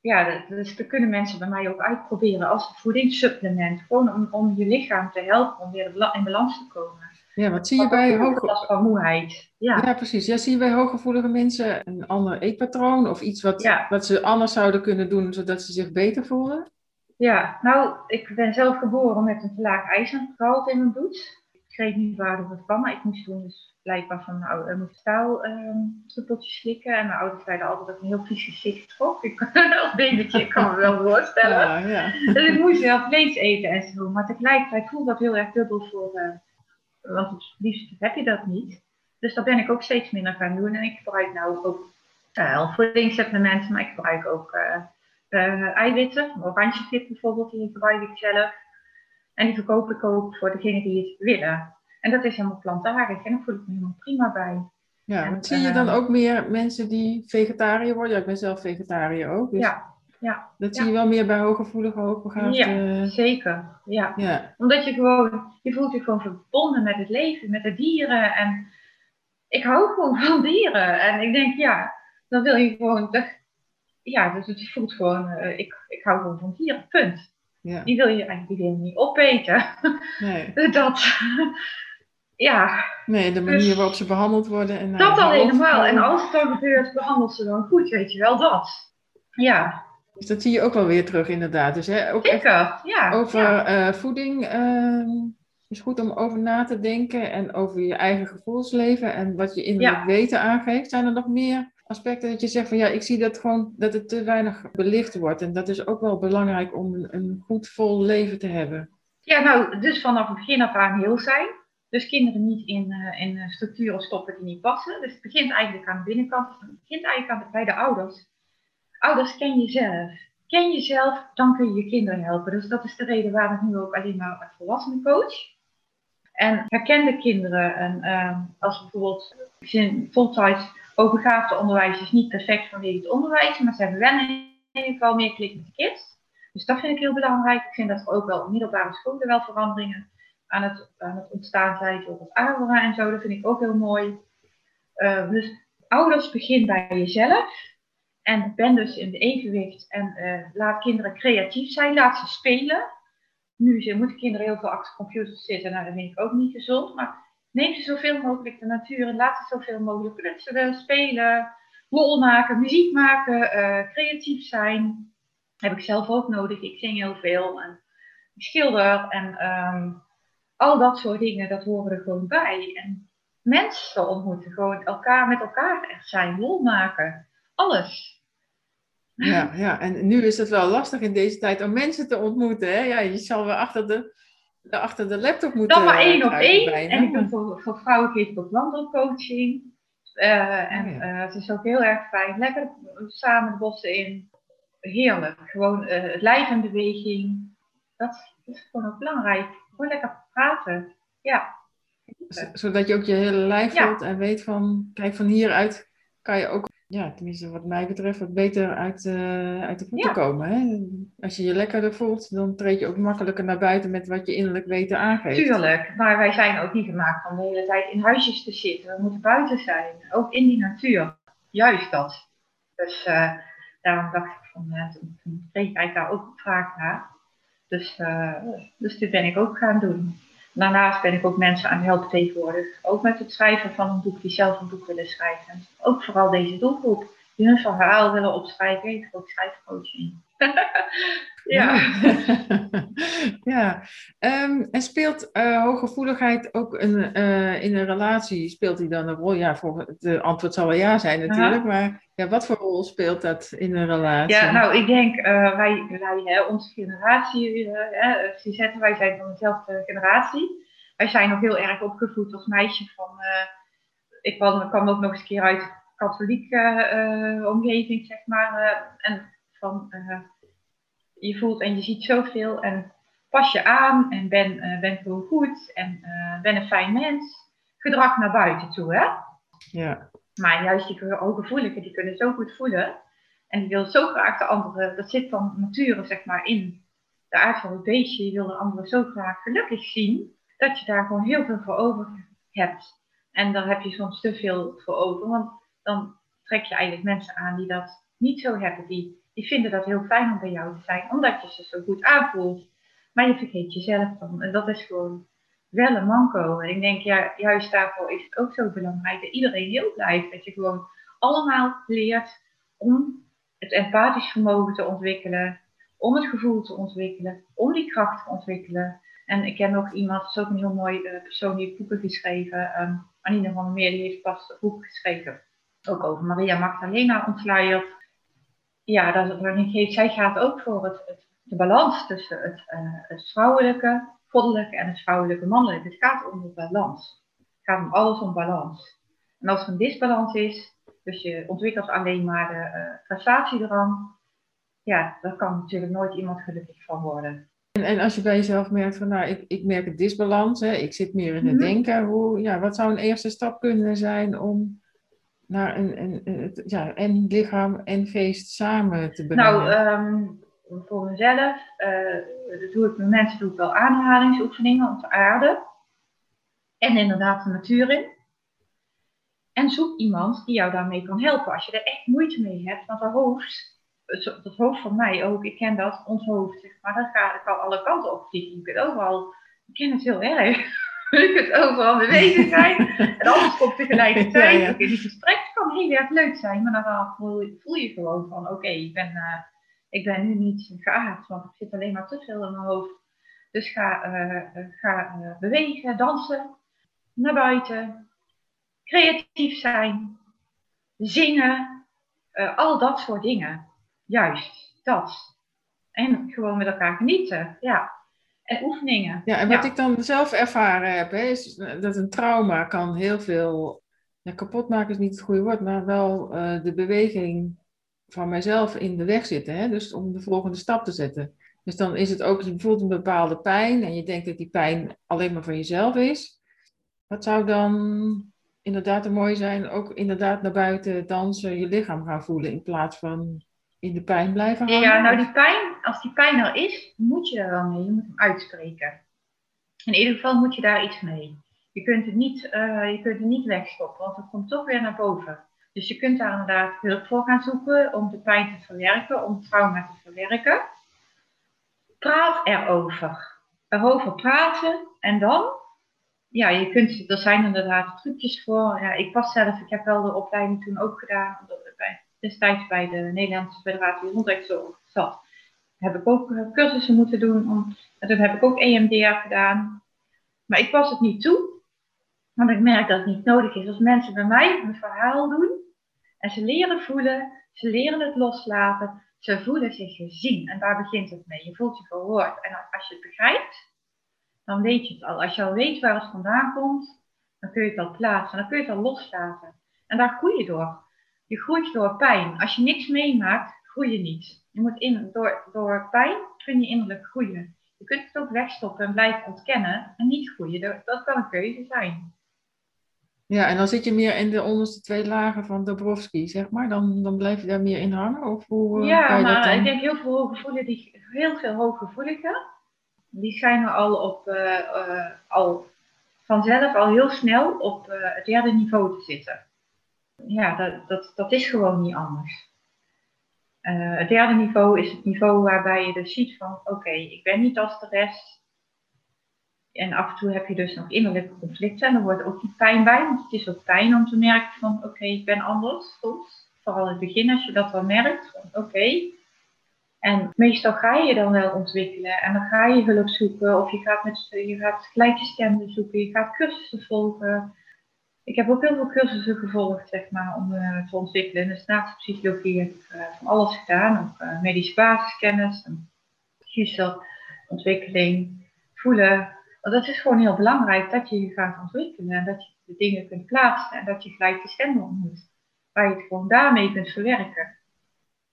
ja, dus dat kunnen mensen bij mij ook uitproberen als voedingssupplement. Gewoon om, om je lichaam te helpen om weer in balans te komen. Ja, wat zie je bij hoge... last van moeheid. Ja. ja, precies. Ja, zie je bij hooggevoelige mensen een ander eetpatroon of iets wat, wat ze anders zouden kunnen doen zodat ze zich beter voelen? Ja, nou, ik ben zelf geboren met een verlaagd ijzergehalte in mijn bloed. Ik weet niet waardoor het kwam, maar ik moest toen dus blijkbaar van mijn oude, moest staal um, slikken. En mijn ouders zeiden altijd dat ik een heel vies gezicht trok. Ik, als *laughs* babytje, ik kan me wel voorstellen. Ja, ja. *laughs* Dus ik moest wel vlees eten en zo. Maar tegelijkertijd voelde dat heel erg dubbel voor... Uh, want het liefst heb je dat niet. Dus daar ben ik ook steeds minder gaan doen. En ik gebruik nou ook uh, voedingssupplementen, maar ik gebruik ook uh, uh, eiwitten. Oranje bijvoorbeeld, die gebruik ik zelf. En die verkoop ik ook voor degenen die het willen. En dat is helemaal plantaardig en daar voel ik me helemaal prima bij. Ja, en, zie je dan ook meer mensen die vegetariër worden? Ja, ik ben zelf vegetariër ook. Dus... Ja, ja. Dat zie je wel meer bij hooggevoelige, hoogbegaafde... Ja, zeker. Ja. ja. Omdat je gewoon, je voelt je gewoon verbonden met het leven, met de dieren. En ik hou gewoon van dieren. En ik denk, ja, dan wil je gewoon, ja, dus het voelt gewoon, uh, ik, ik hou gewoon van dieren, punt. Ja. Die wil je eigenlijk die niet opeten. Nee. *laughs* dat, ja. Nee, de manier dus, waarop ze behandeld worden. En, dat al helemaal. En als het dan gebeurt, behandelt ze dan goed, weet je wel, dat. Ja. Dus dat zie je ook wel weer terug, inderdaad. Dus hè, ook Zeker, ja. Over ja. Uh, voeding uh, is goed om over na te denken en over je eigen gevoelsleven en wat je innerlijk ja. weten aangeeft. Zijn er nog meer aspecten dat je zegt van ja, ik zie dat gewoon dat het te weinig belicht wordt. En dat is ook wel belangrijk om een, goed vol leven te hebben. Ja, nou, dus vanaf het begin af aan heel zijn. Dus kinderen niet in, uh, in structuren stoppen die niet passen. Dus het begint eigenlijk aan de binnenkant. Het begint eigenlijk aan bij de ouders. Ouders, ken jezelf. Ken jezelf, dan kun je je kinderen helpen. Dus dat is de reden waarom ik nu ook alleen maar als volwassenen coach. En herken de kinderen. En uh, als bijvoorbeeld, ik vind hoogbegaafde onderwijs is niet perfect vanwege het onderwijs, maar ze hebben wel in ieder geval meer klik met de kids. Dus dat vind ik heel belangrijk. Ik vind dat er ook wel op middelbare scholen wel veranderingen aan het, aan het ontstaan zijn, het AVRA en zo. Dat vind ik ook heel mooi. Uh, dus ouders, begin bij jezelf. En ben dus in de evenwicht en uh, laat kinderen creatief zijn. Laat ze spelen. Nu moeten kinderen heel veel achter computers zitten. Nou, dat vind ik ook niet gezond. Maar neem ze zoveel mogelijk de natuur en laat ze zoveel mogelijk knutselen, spelen, lol maken, muziek maken, uh, creatief zijn heb ik zelf ook nodig. Ik zing heel veel en ik schilder en um, al dat soort dingen, dat horen er gewoon bij. En mensen ontmoeten, gewoon elkaar met elkaar echt zijn, lol maken, alles. Ja, ja, en nu is het wel lastig in deze tijd om mensen te ontmoeten. Hè? Ja, je zal wel achter de, achter de laptop moeten. Dan maar één op één. En ik doe voor, voor vrouwen geef ik ook wandelcoaching. Uh, en uh, het is ook heel erg fijn. Lekker samen de bossen in heerlijk. Gewoon uh, het lijf in beweging. Dat is gewoon ook belangrijk. Gewoon lekker praten. Ja. Zodat je ook je hele lijf voelt en weet van, kijk, van hieruit kan je ook, ja, tenminste wat mij betreft, wat beter uit, uh, uit de voeten komen. Hè? Als je je lekkerder voelt, dan treed je ook makkelijker naar buiten met wat je innerlijk weten aangeeft. Tuurlijk, maar wij zijn ook niet gemaakt om de hele tijd in huisjes te zitten. We moeten buiten zijn, ook in die natuur. Juist dat. Dus uh, daarom dacht ik van, ja, toen, kreeg ik daar ook vraag naar. Dus, uh, dus dit ben ik ook gaan doen. Daarnaast ben ik ook mensen aan het helpen tegenwoordig. Ook met het schrijven van een boek, die zelf een boek willen schrijven. Ook vooral deze doelgroep, die hun verhaal willen opschrijven. Ik ook schrijfcoaching. *laughs* ja. *laughs* ja. Um, en speelt uh, hooggevoeligheid ook een, uh, in een relatie, speelt die dan een rol? Ja, voor het antwoord zal wel ja zijn natuurlijk, maar ja, wat voor rol speelt dat in een relatie? Ja, nou, ik denk, uh, wij, wij hè, onze generatie, uh, wij zijn van dezelfde generatie. Wij zijn nog heel erg opgevoed als meisje van, ik kwam, kwam ook nog eens een keer uit katholieke omgeving, zeg maar. en van, je voelt en je ziet zoveel en pas je aan en ben, ben gewoon goed en ben een fijn mens. Gedrag naar buiten toe, hè? Ja. Maar juist die hooggevoeligen, die kunnen zo goed voelen. En die willen zo graag de anderen, dat zit van nature zeg maar in de aard van het beestje. Je wil de anderen zo graag gelukkig zien, dat je daar gewoon heel veel voor over hebt. En daar heb je soms te veel voor over, want dan trek je eigenlijk mensen aan die dat niet zo hebben. Die, die vinden dat heel fijn om bij jou te zijn, omdat je ze zo goed aanvoelt. Maar je vergeet jezelf dan. En dat is gewoon wel een manko. En ik denk, ja, juist daarvoor is het ook zo belangrijk dat iedereen heel blijft. Dat je gewoon allemaal leert om het empathisch vermogen te ontwikkelen, om het gevoel te ontwikkelen, om die kracht te ontwikkelen. En ik ken nog iemand, dat is ook een heel mooi uh, persoon, die heeft boeken geschreven. Um, Anine van der Meer, die heeft pas een boek geschreven. Ook over Maria Magdalena ontluierd. Ja, dat, geeft, zij gaat ook voor het, het de balans tussen het, uh, het vrouwelijke goddelijke en het vrouwelijke mannelijke. Het gaat om de balans. Het gaat om alles om balans. En als er een disbalans is, dus je ontwikkelt alleen maar de uh, prestatiedrang, ja, daar kan natuurlijk nooit iemand gelukkig van worden. En, en als je bij jezelf merkt van, nou, ik, ik merk een disbalans, hè, ik zit meer in het mhm. denken, hoe, ja, wat zou een eerste stap kunnen zijn om naar een, een, ja, en lichaam en geest samen te brengen? Nou, um, voor mezelf uh, doe ik met mensen doe ik wel aanhalingsoefeningen om te aarden. En inderdaad de natuur in. En zoek iemand die jou daarmee kan helpen. Als je er echt moeite mee hebt, want dat hoofd, dat hoofd van mij ook, ik ken dat, ons hoofd, maar dat gaat, kan alle kanten op. Je kunt overal, ik ken het heel erg, je kunt overal bewegen zijn. *laughs* en alles komt tegelijkertijd. Ja, ja. Die gesprek kan heel erg leuk zijn, maar dan voel je, voel je gewoon van, oké, ik ben... Uh, ik ben nu niet geaard, want ik zit alleen maar te veel in mijn hoofd. Dus ga, uh, ga uh, bewegen, dansen, naar buiten, creatief zijn, zingen, al dat soort dingen. Juist, dat. En gewoon met elkaar genieten, ja. En oefeningen. Ja, en wat ik dan zelf ervaren heb, hè, is dat een trauma kan heel veel... Ja, kapot maken is niet het goede woord, maar wel uh, de beweging van mijzelf in de weg zitten. Hè? Dus om de volgende stap te zetten. Dus dan is het ook, je voelt een bepaalde pijn en je denkt dat die pijn alleen maar van jezelf is. Wat zou dan inderdaad mooi zijn, ook inderdaad naar buiten dansen, je lichaam gaan voelen in plaats van in de pijn blijven hangen? Ja, nou die pijn, als die pijn er is, moet je er wel mee, je moet hem uitspreken. In ieder geval moet je daar iets mee. Je kunt het niet, uh, je kunt het niet wegstoppen, want het komt toch weer naar boven. Dus je kunt daar inderdaad hulp voor gaan zoeken om de pijn te verwerken, om trauma te verwerken. Praat erover. Erover praten en dan, ja, je kunt, er zijn inderdaad trucjes voor. Ja, ik was zelf, ik heb wel de opleiding toen ook gedaan, bij, destijds bij de Nederlandse Federatie Gezondheidszorg zat. Heb ik ook eh, cursussen moeten doen, om, en toen heb ik ook EMDR gedaan. Maar ik was het niet toe, want ik merk dat het niet nodig is. Als mensen bij mij een verhaal doen, en ze leren voelen, ze leren het loslaten, ze voelen zich gezien. En daar begint het mee. Je voelt je gehoord. En als je het begrijpt, dan weet je het al. Als je al weet waar het vandaan komt, dan kun je het al plaatsen. Dan kun je het al loslaten. En daar groei je door. Je groeit door pijn. Als je niks meemaakt, groei je niet. Je moet in, door, door pijn kun je innerlijk groeien. Je kunt het ook wegstoppen en blijven ontkennen en niet groeien. Dat kan een keuze zijn. Ja, en dan zit je meer in de onderste twee lagen van Dabrowski, zeg maar. Dan, dan blijf je daar meer in hangen? Of hoe, uh, ja, maar ik denk heel veel hooggevoeligen, die, heel veel hooggevoeligen, die schijnen al op, uh, uh, al vanzelf al heel snel op het derde niveau te zitten. Ja, dat, dat, dat is gewoon niet anders. Het derde niveau is het niveau waarbij je dus ziet van, oké, ik ben niet als de rest, en af en toe heb je dus nog innerlijke conflicten en er wordt ook die pijn bij, want het is ook pijn om te merken van oké, ik ben anders soms. Vooral in het begin als je dat wel merkt, van oké. En meestal ga je dan wel ontwikkelen en dan ga je hulp zoeken of je gaat, met, je gaat gelijkgestemden zoeken, je gaat cursussen volgen. Ik heb ook heel veel cursussen gevolgd, zeg maar, om uh, te ontwikkelen. Dus naast psychologie heb ik uh, van alles gedaan, ook uh, medische basiskennis, en ontwikkeling, voelen, want dat is gewoon heel belangrijk dat je je gaat ontwikkelen en dat je de dingen kunt plaatsen en dat je gelijk de stemmen ontmoet. Waar je het gewoon daarmee kunt verwerken.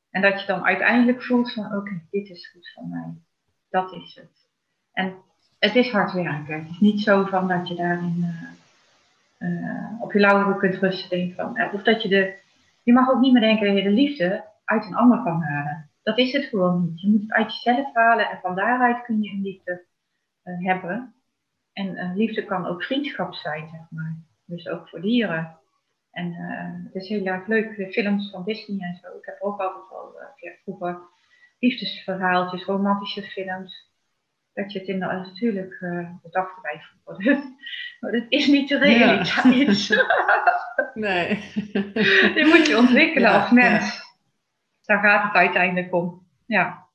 En dat je dan uiteindelijk voelt van oké, dit is goed voor mij. Dat is het. En het is hard werken. Het is niet zo van dat je daarin op je lauweren kunt rusten. Denk van, eh, of dat je de. Je mag ook niet meer denken dat je de liefde uit een ander kan halen. Dat is het gewoon niet. Je moet het uit jezelf halen en van daaruit kun je een liefde hebben. En liefde kan ook vriendschap zijn, zeg maar. Dus ook voor dieren. En uh, het is heel erg leuk, films van Disney en zo. Ik heb ook altijd wel uh, vroeger liefdesverhaaltjes, romantische films. Dat je het in de, natuurlijk, uh, erbij voelt. *laughs* maar dat is niet de realiteit. Ja. *laughs* nee. *laughs* Die moet je ontwikkelen ja, als mens. Ja. Daar gaat het uiteindelijk om. Ja.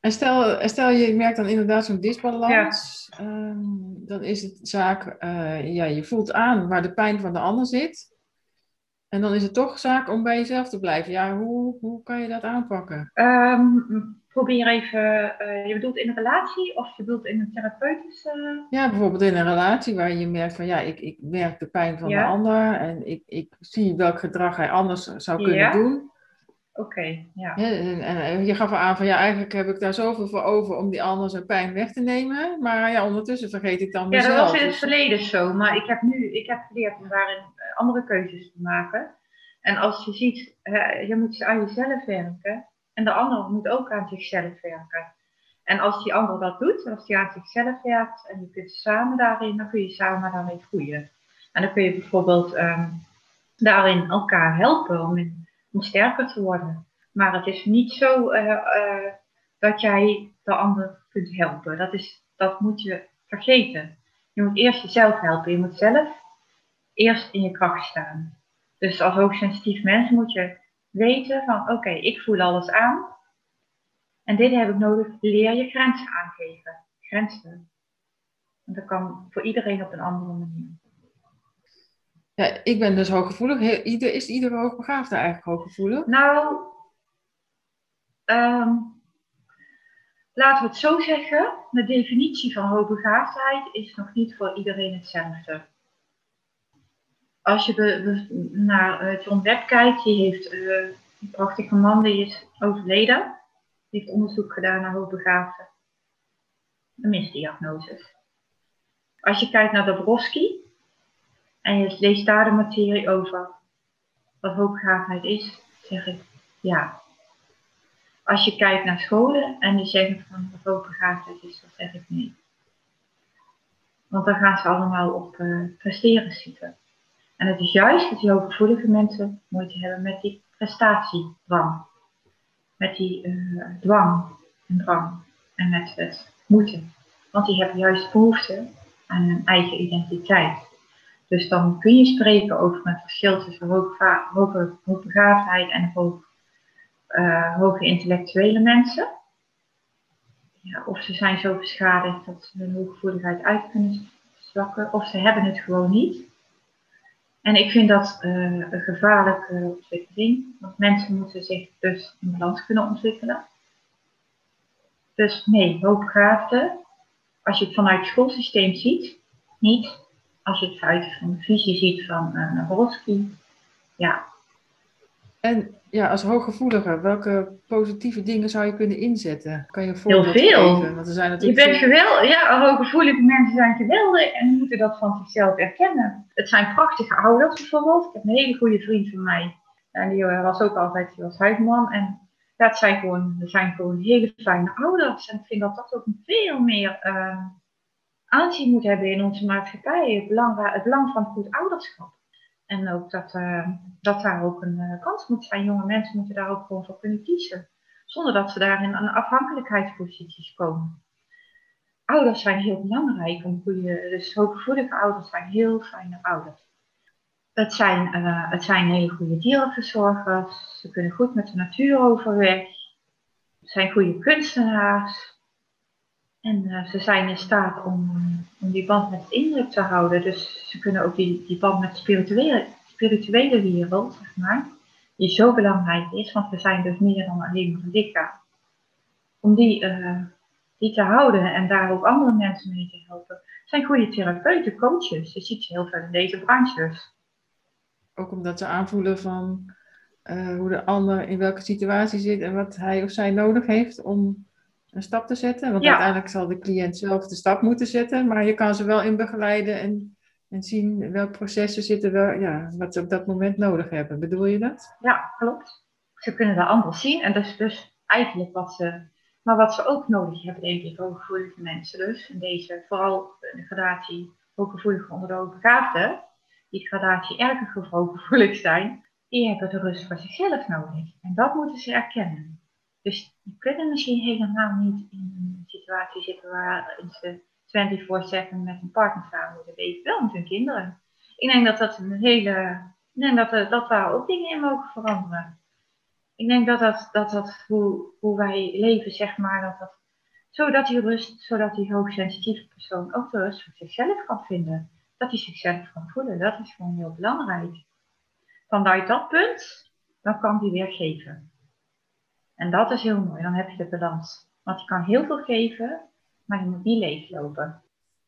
En stel, stel je merkt dan inderdaad zo'n disbalans, um, dan is het zaak, uh, ja, je voelt aan waar de pijn van de ander zit. En dan is het toch zaak om bij jezelf te blijven. Ja, hoe, hoe kan je dat aanpakken? Um, probeer even, uh, je bedoelt in een relatie of je bedoelt in een therapeutische... Ja, bijvoorbeeld in een relatie waar je merkt van ja, ik, ik merk de pijn van ja. de ander en ik, ik zie welk gedrag hij anders zou kunnen ja. doen. Oké, ja. En, en, je gaf aan van ja, eigenlijk heb ik daar zoveel voor over om die ander zijn pijn weg te nemen. Maar ja, ondertussen vergeet ik dan mezelf. Ja, dat was in het dus- verleden zo. Maar ik heb nu, ik heb geleerd om daarin eh, andere keuzes te maken. En als je ziet, je moet aan jezelf werken. En de ander moet ook aan zichzelf werken. En als die ander dat doet, als die aan zichzelf werkt en je kunt samen daarin, dan kun je samen daarmee groeien. En dan kun je bijvoorbeeld um, daarin elkaar helpen om om sterker te worden. Maar het is niet zo uh, uh, dat jij de ander kunt helpen. Dat, is, dat moet je vergeten. Je moet eerst jezelf helpen. Je moet zelf eerst in je kracht staan. Dus als hoogsensitief mens moet je weten van oké, okay, ik voel alles aan. En dit heb ik nodig. Leer je grenzen aangeven. Grenzen. En dat kan voor iedereen op een andere manier. Ja, ik ben dus hooggevoelig. Ieder, is iedere hoogbegaafde eigenlijk hooggevoelig? Nou, um, laten we het zo zeggen, de definitie van hoogbegaafdheid is nog niet voor iedereen hetzelfde. Als je naar eh, John Webb kijkt, die heeft een prachtige man, die is overleden. Die heeft onderzoek gedaan naar hoogbegaafden. Een misdiagnoses. Als je kijkt naar Dabrowski en je leest daar de materie over wat hoogbegaafdheid is, zeg ik ja, als je kijkt naar scholen en die zeggen van wat hoogbegaafdheid is, dan zeg ik nee. Want dan gaan ze allemaal op uh, presteren zitten. En het is juist dat die hooggevoelige mensen moeite hebben met die prestatiedrang. Met die uh, dwang en drang. En met het moeten. Want die hebben juist behoefte aan een eigen identiteit. Dus dan kun je spreken over het verschil tussen hoge, hoogbegaafdheid en uh, hoge intellectuele mensen. Ja, of ze zijn zo beschadigd dat ze hun hooggevoeligheid uit kunnen zwakken, of ze hebben het gewoon niet. En ik vind dat uh, een gevaarlijke ontwikkeling, want mensen moeten zich dus in balans kunnen ontwikkelen. Dus nee, hoogbegaafden, als je het vanuit het schoolsysteem ziet, niet. Als je het vanuit de visie ziet van uh, Naborowski, ja. En ja, als hooggevoelige, welke positieve dingen zou je kunnen inzetten? Kan je Heel veel. Geven? Want er zijn natuurlijk je bent geweldig. Ja, hooggevoelige mensen zijn geweldig en moeten dat van zichzelf erkennen. Het zijn prachtige ouders bijvoorbeeld. Ik heb een hele goede vriend van mij. En die eh, was ook altijd die was huisman. En ja, het zijn gewoon, het zijn gewoon hele fijne ouders. En ik vind dat dat ook veel meer uh, aanzien moet hebben in onze maatschappij. Het belang, het belang van goed ouderschap. En ook dat, uh, dat daar ook een uh, kans moet zijn. Jonge mensen moeten daar ook gewoon voor kunnen kiezen. Zonder dat ze daar in een afhankelijkheidsposities komen. Ouders zijn heel belangrijk. Om goede, dus hooggevoelige ouders zijn heel fijne ouders. Het zijn, uh, het zijn hele goede dierenverzorgers. Ze kunnen goed met de natuur overweg. Het zijn goede kunstenaars. En ze zijn in staat om om die band met het indruk te houden. Dus ze kunnen ook die, die band met de spirituele, spirituele wereld, zeg maar, die zo belangrijk is, want we zijn dus meer dan alleen maar lichaam. Om die, uh, die te houden en daar ook andere mensen mee te helpen. zijn goede therapeuten, coaches. Je ziet ze heel veel in deze branches. Ook omdat ze aanvoelen van hoe de ander in welke situatie zit en wat hij of zij nodig heeft om een stap te zetten. Want uiteindelijk zal de cliënt zelf de stap moeten zetten, maar je kan ze wel in begeleiden en, en zien welke processen zitten, wel, ja, wat ze op dat moment nodig hebben. Bedoel je dat? Ja, klopt. Ze kunnen dat anders zien en dat is dus eigenlijk wat ze, maar wat ze ook nodig hebben, denk ik, hooggevoelige mensen dus. Deze, vooral de gradatie hooggevoelig onder de hoogbegaafden, die gradatie erger hooggevoelig zijn, die hebben de rust voor zichzelf nodig. En dat moeten ze erkennen. Dus die kunnen misschien helemaal niet in een situatie zitten waarin ze 24-7 met een partner samen moeten leven, wel met hun kinderen. Ik denk dat dat een hele. Ik denk dat, er, dat daar ook dingen in mogen veranderen. Ik denk dat dat, dat, dat hoe, hoe wij leven, zeg maar, dat dat, zodat die rust, zodat die hoogsensitieve persoon ook de rust voor zichzelf kan vinden. Dat hij zichzelf kan voelen, dat is gewoon heel belangrijk. Vanuit dat punt, dan kan hij weer geven. En dat is heel mooi, dan heb je de balans. Want je kan heel veel geven, maar je moet niet leeglopen.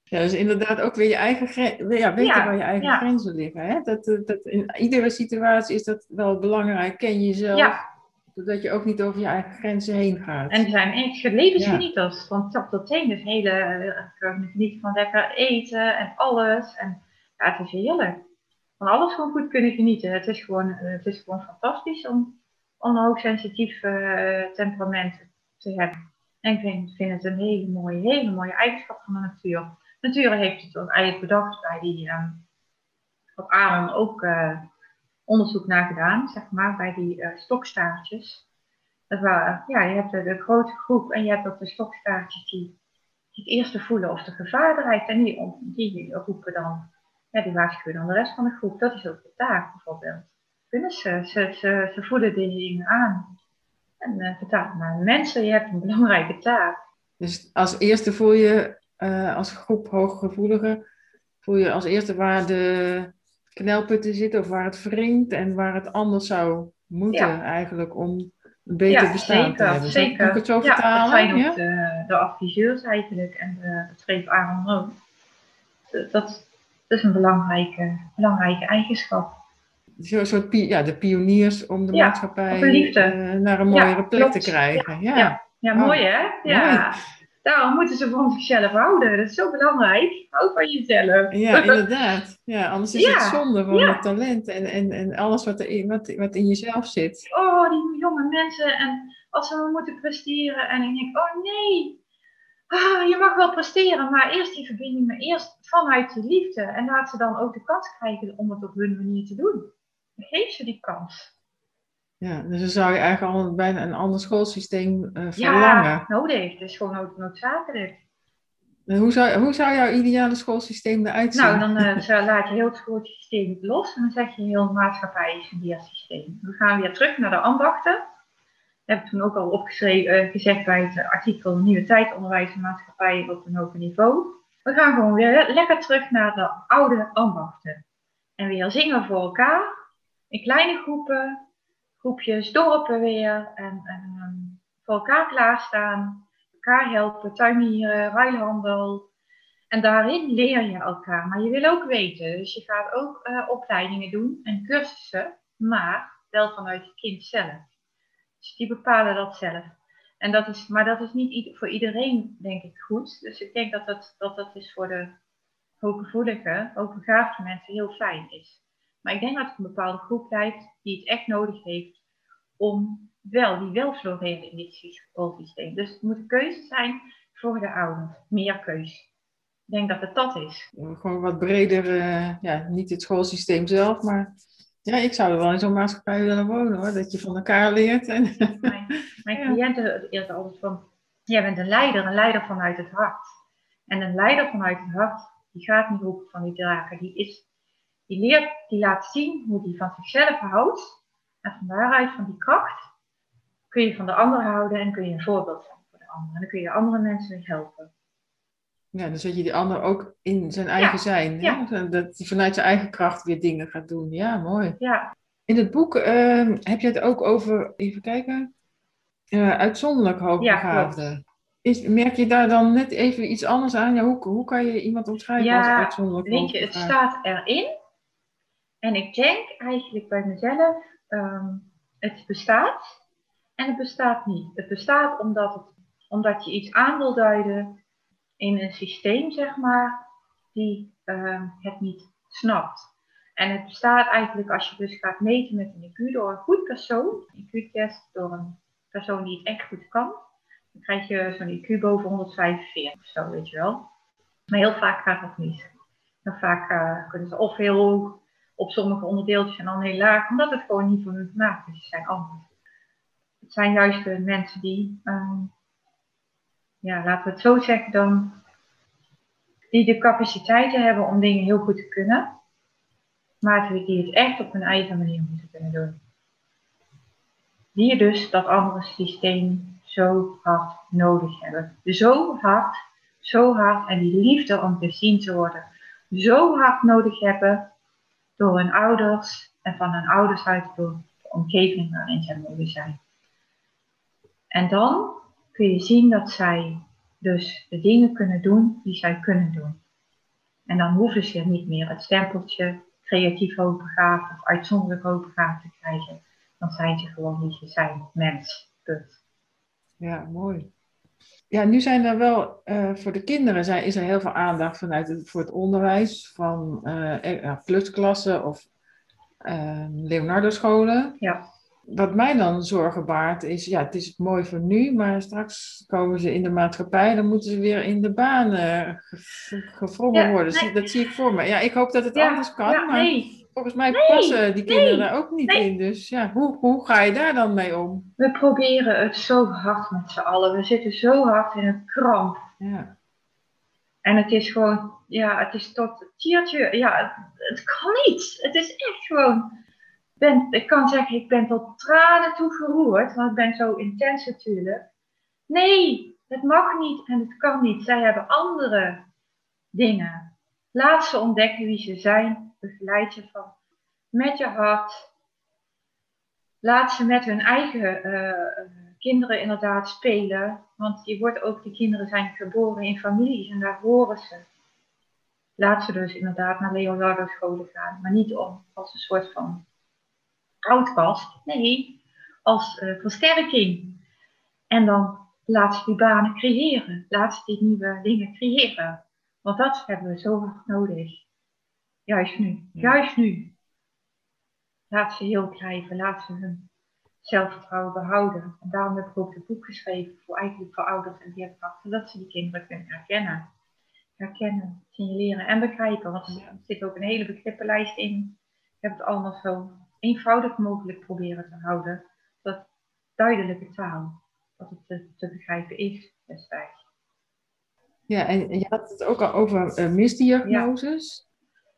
Ja, dus inderdaad ook weer je eigen grenzen, ja, weten waar je eigen grenzen liggen. Hè? Dat, eh, dat, in iedere situatie is dat wel belangrijk. Ken jezelf, ja. zodat je ook niet over je eigen grenzen heen gaat. En zijn echt levensgenieters, van top tot teen. Dus hele, genieten van lekker eten en alles. En ja, het is heerlijk. Van alles gewoon goed kunnen genieten. Het is gewoon, uh, het is gewoon fantastisch om om hoogsensitief uh, temperament te hebben. En ik vind, vind, het een hele mooie, hele mooie eigenschap van de natuur. Natuur heeft het eigenlijk bedacht bij die, uh, op Aaron ook uh, onderzoek naar gedaan, zeg maar, bij die uh, stokstaartjes. Dat ja, je hebt de, grote groep en je hebt ook de stokstaartjes die, die het eerste voelen of de gevaar dreigt. En die, die roepen dan, ja, die waarschuwen dan de rest van de groep. Dat is ook de taak bijvoorbeeld kunnen ze. Ze, ze, ze voelen de dingen aan. En uh, eh, vertalen naar mensen. Je hebt een belangrijke taak. Dus als eerste voel je uh, als groep hooggevoeligen, voel je als eerste waar de knelputten zitten of waar het wringt en waar het anders zou moeten eigenlijk om een beter Ja, bestaan te zeker, hebben. Zo- zeker. Ik het zo Ja, vertalen? dat zijn ook Ja? de, de adviseurs eigenlijk. En de, dat schreef Aaron ook. Dat, dat is een belangrijke, belangrijke eigenschap. Zo'n soort ja, de pioniers om de Ja, maatschappij eh, naar een mooiere plek klopt. te krijgen. Ja, Ja. Ja, Oh, mooi hè? Ja. Daarom moeten ze van zichzelf houden. Dat is zo belangrijk. Hou van jezelf. Ja, inderdaad. Ja, anders is *laughs* het zonde van het talent en, en, en alles wat, er in, wat, wat in jezelf zit. oh, die jonge mensen. En als ze moeten presteren. En ik denk, oh nee. Ah, je mag wel presteren, maar eerst die verbinding, maar eerst vanuit die liefde. En laat ze dan ook de kans krijgen om het op hun manier te doen. Geef ze die kans. Ja, dus dan zou je eigenlijk al bijna een ander schoolsysteem eh, verlangen. Ja, nodig. Het is gewoon nood- noodzakelijk. En Hoe, zou, hoe zou jouw ideale schoolsysteem eruit zien? Nou, dan eh, *laughs* laat je heel het schoolsysteem los en dan zeg je heel maatschappij is een leersysteem. We gaan weer terug naar de ambachten. Dat heb ik toen ook al opgeschreven, eh, gezegd bij het artikel Nieuwe tijd, onderwijs en maatschappij op een hoger niveau. We gaan gewoon weer le- lekker terug naar de oude ambachten. En weer zingen voor elkaar, in kleine groepen, groepjes, dorpen weer. En, en ehm, voor elkaar klaarstaan, elkaar helpen, tuinieren, ruilhandel. En daarin leer je elkaar. Maar je wil ook weten. Dus je gaat ook eh, opleidingen doen en cursussen. Maar wel vanuit het kind zelf. Dus die bepalen dat zelf. En dat is, maar dat is niet voor iedereen, denk ik, goed. Dus ik denk dat dat, dat, dat is voor de hooggevoelige, hoogbegaafde mensen heel fijn is. Maar ik denk dat het een bepaalde groep blijft die het echt nodig heeft om wel, die wel floreren in dit schoolsysteem. Dus het moet een keuze zijn voor de ouders. Meer keus. Ik denk dat het dat is. Gewoon wat breder, eh, ja, niet het schoolsysteem zelf, maar ja, ik zou er wel in zo'n maatschappij willen wonen hoor. Dat je van elkaar leert. En, *laughs* Mijn, mijn Ja. cliënten eerder altijd van, jij bent een leider, een leider vanuit het hart. En een leider vanuit het hart, die gaat niet roepen van die draken. Die, is, die leert, die laat zien hoe die van zichzelf houdt. En van daaruit, van die kracht, kun je van de ander houden en kun je een voorbeeld zijn voor de ander. En dan kun je andere mensen weer helpen. ja, dan zet je die ander ook in zijn eigen zijn. ja. Hè? Dat hij vanuit zijn eigen kracht weer dingen gaat doen. Ja, mooi. Ja, In het boek eh, heb je het ook over, even kijken, eh, uitzonderlijk hoogbegaafden. Is, merk je daar dan net even iets anders aan? Ja, hoe, hoe kan je iemand omschrijven Ja, als uitzonderlijk weet je, het staat erin. En ik denk eigenlijk bij mezelf, ehm, het bestaat en het bestaat niet. Het bestaat omdat, het, omdat je iets aan wil duiden in een systeem, zeg maar, die ehm, het niet snapt. En het bestaat eigenlijk als je dus gaat meten met een IQ door een goed persoon, een IQ-test door een persoon die het echt goed kan, dan krijg je zo'n IQ boven 145 of zo, weet je wel. Maar heel vaak gaat dat niet. Heel vaak eh, kunnen ze of heel hoog op sommige onderdeeltjes en dan heel laag, omdat het gewoon niet voor hun gemaakt is. Zijn anders. Het zijn juist de mensen die, ehm, ja, laten we het zo zeggen dan, die de capaciteiten hebben om dingen heel goed te kunnen, maar die het echt op hun eigen manier moeten kunnen doen. Die dus dat andere systeem zo hard nodig hebben. Zo hard, zo hard, en die liefde om gezien te worden, zo hard nodig hebben door hun ouders en van hun ouders uit door de omgeving waarin zij mogen zijn. En dan kun je zien dat zij dus de dingen kunnen doen die zij kunnen doen. En dan hoeven ze niet meer het stempeltje creatief hoogbegaafd of uitzonderlijk hoogbegaafd te krijgen. Dan zijn ze gewoon wie ze zijn, mens. Punt. Ja, mooi. Ja, nu zijn er wel eh, voor de kinderen zijn, is er heel veel aandacht vanuit het, voor het onderwijs van plusklassen of eh, Leonardo-scholen. Ja. Wat mij dan zorgen baart is, ja, het is mooi voor nu, maar straks komen ze in de maatschappij, dan moeten ze weer in de baan ge- gevrongen Ja, worden. nee. Dat zie ik voor me. Ja, ik hoop dat het Ja, anders kan, ja, maar nee. Volgens mij Nee, passen die kinderen nee, daar ook niet nee. in. Dus ja, hoe, hoe ga je daar dan mee om? We proberen het zo hard met z'n allen. We zitten zo hard in een kramp. Ja, En het is gewoon, ja, het is tot tiertje. Ja, het, het kan niet. Het is echt gewoon. Ben, ik kan zeggen, ik ben tot tranen toe geroerd, want ik ben zo intens natuurlijk. Nee, het mag niet en het kan niet. Zij hebben andere dingen. Laat ze ontdekken wie ze zijn. Begeleid je van met je hart. laat ze met hun eigen eh, kinderen inderdaad spelen. Want je wordt ook, die kinderen zijn geboren in families en daar horen ze. Laat ze dus inderdaad naar Leonardo scholen gaan. Maar niet om als een soort van outcast. Nee, als uh, versterking. En dan laat ze die banen creëren. Laat ze die nieuwe dingen creëren. Want dat hebben we zo nodig. Juist nu. Juist nu. Laat ze heel krijgen. Laat ze hun zelfvertrouwen behouden. En daarom heb ik ook het boek geschreven voor eigenlijk voor ouders en leerkrachten. Dat ze die kinderen kunnen herkennen. Herkennen, signaleren en begrijpen. Want er zit ook een hele begrippenlijst in. Ik heb het allemaal zo eenvoudig mogelijk proberen te houden. Dat duidelijke taal. Dat het te, te begrijpen is destijds. Ja, en je had het ook al over uh, misdiagnoses.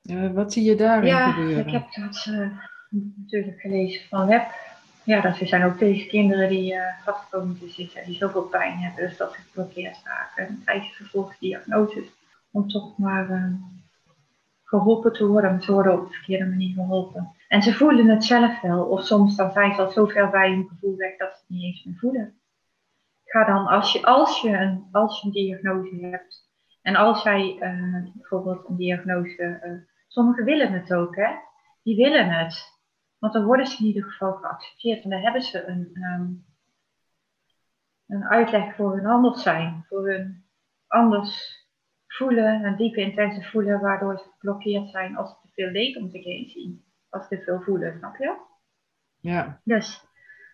Uh, wat zie je daarin ja, gebeuren? Ja, ik heb dat uh, natuurlijk gelezen van Web. Ja, dat zijn ook deze kinderen die uh, vastkomen te zitten, die zoveel pijn hebben, dus dat ze geblokkeerd raken. En krijgen vervolgdiagnoses om toch maar geholpen te worden, ze worden op de verkeerde manier geholpen. En ze voelen het zelf wel, of soms dan zijn ze al zo ver bij hun gevoel weg dat ze het niet eens meer voelen ga dan, als je, als je, een, als je een diagnose hebt, en als jij uh, bijvoorbeeld een diagnose, uh, sommigen willen het ook, hè? Die willen het. Want dan worden ze in ieder geval geaccepteerd en dan hebben ze een, um, een uitleg voor hun anders zijn, voor hun anders voelen, een diepe intense voelen, waardoor ze geblokkeerd zijn als ze te veel leed om zich heen zien, als ze te veel voelen, snap je? Ja. Dus,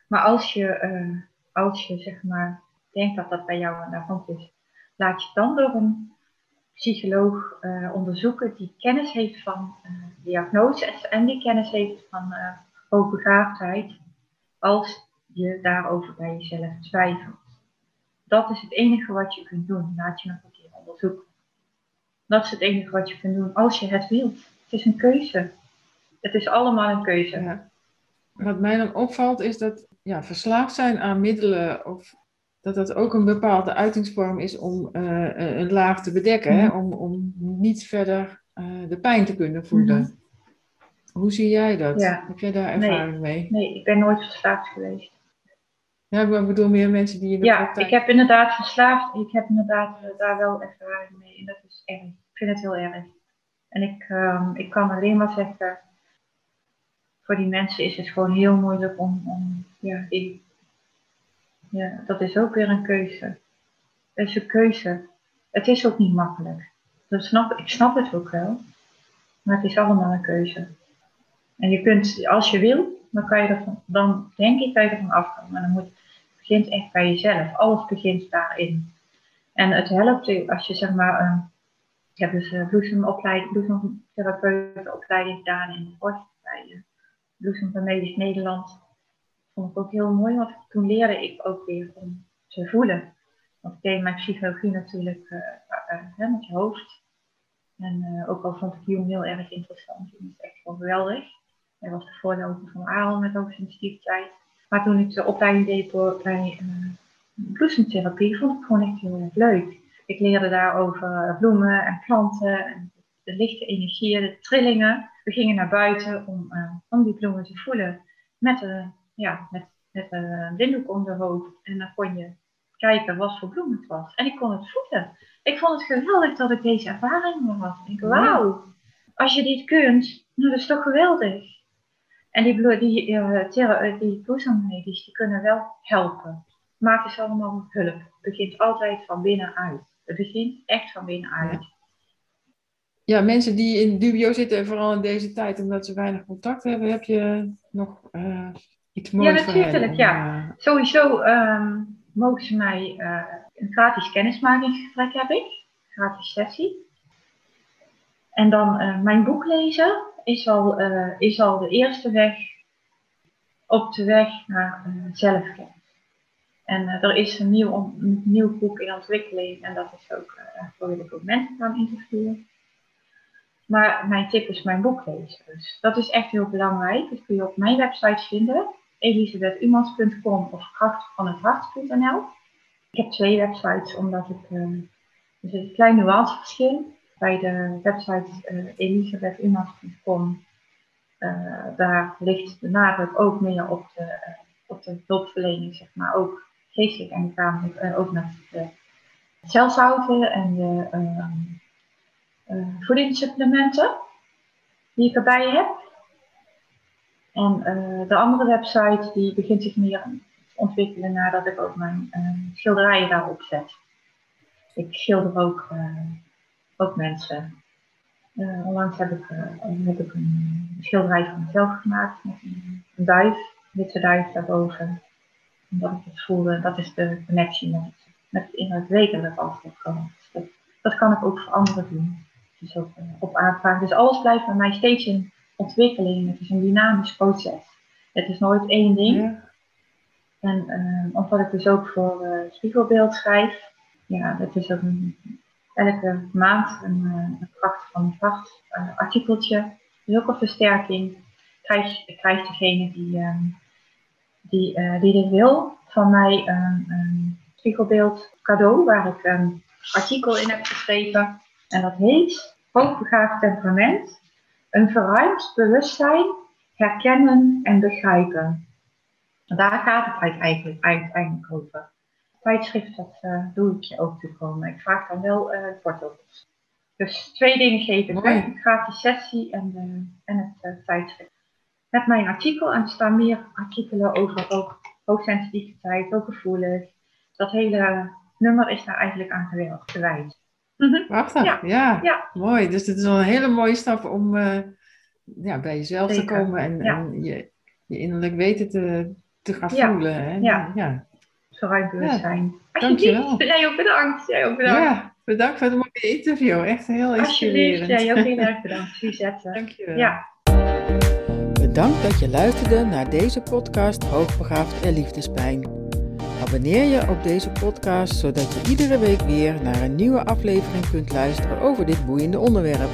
maar als je, uh, als je zeg maar denk dat dat bij jou aan de hand is, laat je dan door een psycholoog uh, onderzoeken die kennis heeft van uh, diagnoses en die kennis heeft van uh, hoogbegaafdheid, als je daarover bij jezelf twijfelt. Dat is het enige wat je kunt doen. Laat je nog een keer onderzoeken. Dat is het enige wat je kunt doen als je het wilt. Het is een keuze. Het is allemaal een keuze. Wat mij dan opvalt is dat ja, verslaafd zijn aan middelen of dat dat ook een bepaalde uitingsvorm is om uh, een laag te bedekken, mm -hmm. hè? Om, om niet verder uh, de pijn te kunnen voelen. Mm -hmm. Hoe zie jij dat? Ja. Heb jij daar ervaring nee. mee? Nee, ik ben nooit verslaafd geweest. Ja, ik bedoel meer mensen die in de Ja, praktijk... ik heb inderdaad verslaafd. Ik heb inderdaad daar wel ervaring mee. En dat is erg. Ik vind het heel erg. En ik, um, ik kan alleen maar zeggen, voor die mensen is het gewoon heel moeilijk om, om ja, die ja, dat is ook weer een keuze. Het is een keuze. Het is ook niet makkelijk. Dat snap, ik snap het ook wel. Maar het is allemaal een keuze. En je kunt, als je wil, dan kan je ervan, dan denk ik dat je ervan afkomen. Maar dan moet, het begint echt bij jezelf. Alles begint daarin. En het helpt als je zeg maar, uh, ik heb dus uh, bloesemopleiding, bloesemtherapeutenopleiding gedaan in Borst bij Bloesem van Medisch Nederland vond ik ook heel mooi, want toen leerde ik ook weer om te voelen. Want ik deed mijn psychologie natuurlijk uh, uh, met je hoofd. En ook al vond ik Jung heel erg interessant. Jung is echt wel geweldig. Hij was de voorloper van Aaron met hoogsensitiviteit. Maar toen ik de opleiding deed door, bij bloesemtherapie, vond ik gewoon echt heel erg leuk. Ik leerde daar over bloemen en planten en de lichte energieën, de trillingen. We gingen naar buiten om, om die bloemen te voelen met de ja, met, met een blinddoek om de hoofd. En dan kon je kijken wat voor bloem het was. En ik kon het voelen. Ik vond het geweldig dat ik deze ervaring had. Ik denk, wauw, als je dit kunt, nou, dat is toch geweldig. En die, die, uh, die bloesemladies, die kunnen wel helpen. Maar het is allemaal hulp. Het begint altijd van binnenuit. Het begint echt van binnenuit. Ja, mensen die in dubio zitten, vooral in deze tijd, omdat ze weinig contact hebben, heb je nog uh, iets moois Ja, natuurlijk, ja. Sowieso um, mogen ze mij uh, een gratis kennismakingsgesprek hebben, gratis sessie. En dan uh, mijn boek lezen is al, is al de eerste weg op de weg naar zelfkennis. En er is een nieuw, een nieuw boek in ontwikkeling en dat is ook, daar wil ik ook mensen gaan interviewen. Maar mijn tip is mijn boek lezen. Dus dat is echt heel belangrijk. Dat kun je op mijn website vinden elisabethumans.com of krachtvanhethart.nl. Ik heb twee websites omdat ik, uh, er zit een klein nuanceverschil. Bij de website uh, elisabethumans.com daar ligt de nadruk ook meer op de, op de hulpverlening, zeg maar. Ook geestelijk en lichamelijk, ook met de celzouten en de uh, voedingssupplementen die ik erbij heb. En uh, de andere website die begint zich meer te ontwikkelen nadat ik ook mijn uh, schilderijen daarop zet. Ik schilder ook, ook mensen. onlangs heb ik, heb ik een schilderij van mezelf gemaakt met een, een duif, witte duif daarboven. Omdat ik het voelde, dat is de connectie met met het innerlijk. Dus dat, dat kan ik ook voor anderen doen. Dus ook op aanvraag. Dus alles blijft bij mij steeds in ontwikkeling. Het is een dynamisch proces. Het is nooit één ding. Ja. En uh, omdat ik dus ook voor uh, spiegelbeeld schrijf, ja, dat is ook een, elke maand een, uh, een kracht van een kracht uh, artikeltje. Dus ook een versterking. Krijgt krijg degene die, ehm, die, die dit wil van mij een spiegelbeeld cadeau waar ik een artikel in heb geschreven. En dat heet Hoogbegaafd temperament, een verruimd bewustzijn, herkennen en begrijpen. Daar gaat het eigenlijk, eigenlijk over. Tijdschrift, dat uh, doe ik je ook toekomen. Ik vraag dan wel uh, foto's. Dus twee dingen geef ik. Sessie en, uh, en het uh, tijdschrift. Met mijn artikel en er staan meer artikelen over ook hoogsensitiviteit, ook gevoelens. Dat hele nummer is daar eigenlijk aan gewijd. Mm Prachtig, ja. ja. Mooi. Dus het is wel een hele mooie stap om uh, ja, bij jezelf te komen en, en je, je, innerlijk weten te, te gaan voelen. Hè? Ja. ja. Zo bewustzijn. Dankjewel. Jij ook bedankt. Jij ook bedankt. Ja, bedankt voor het mooie interview. Echt heel inspirerend. Jij ook heel *laughs* erg bedankt. Suzette. Dankjewel. Ja. Bedankt dat je luisterde naar deze podcast Hoogbegaafd en Liefdespijn. Abonneer je op deze podcast zodat je iedere week weer naar een nieuwe aflevering kunt luisteren over dit boeiende onderwerp.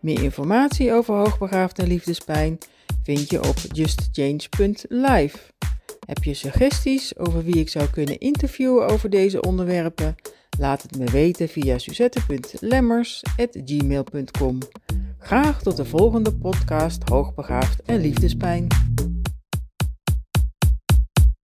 Meer informatie over hoogbegaafde liefdespijn vind je op justchange.live. Heb je suggesties over wie ik zou kunnen interviewen over deze onderwerpen? Laat het me weten via suzette.lemmers.gmail.com. Graag tot de volgende podcast Hoogbegaafd en Liefdespijn.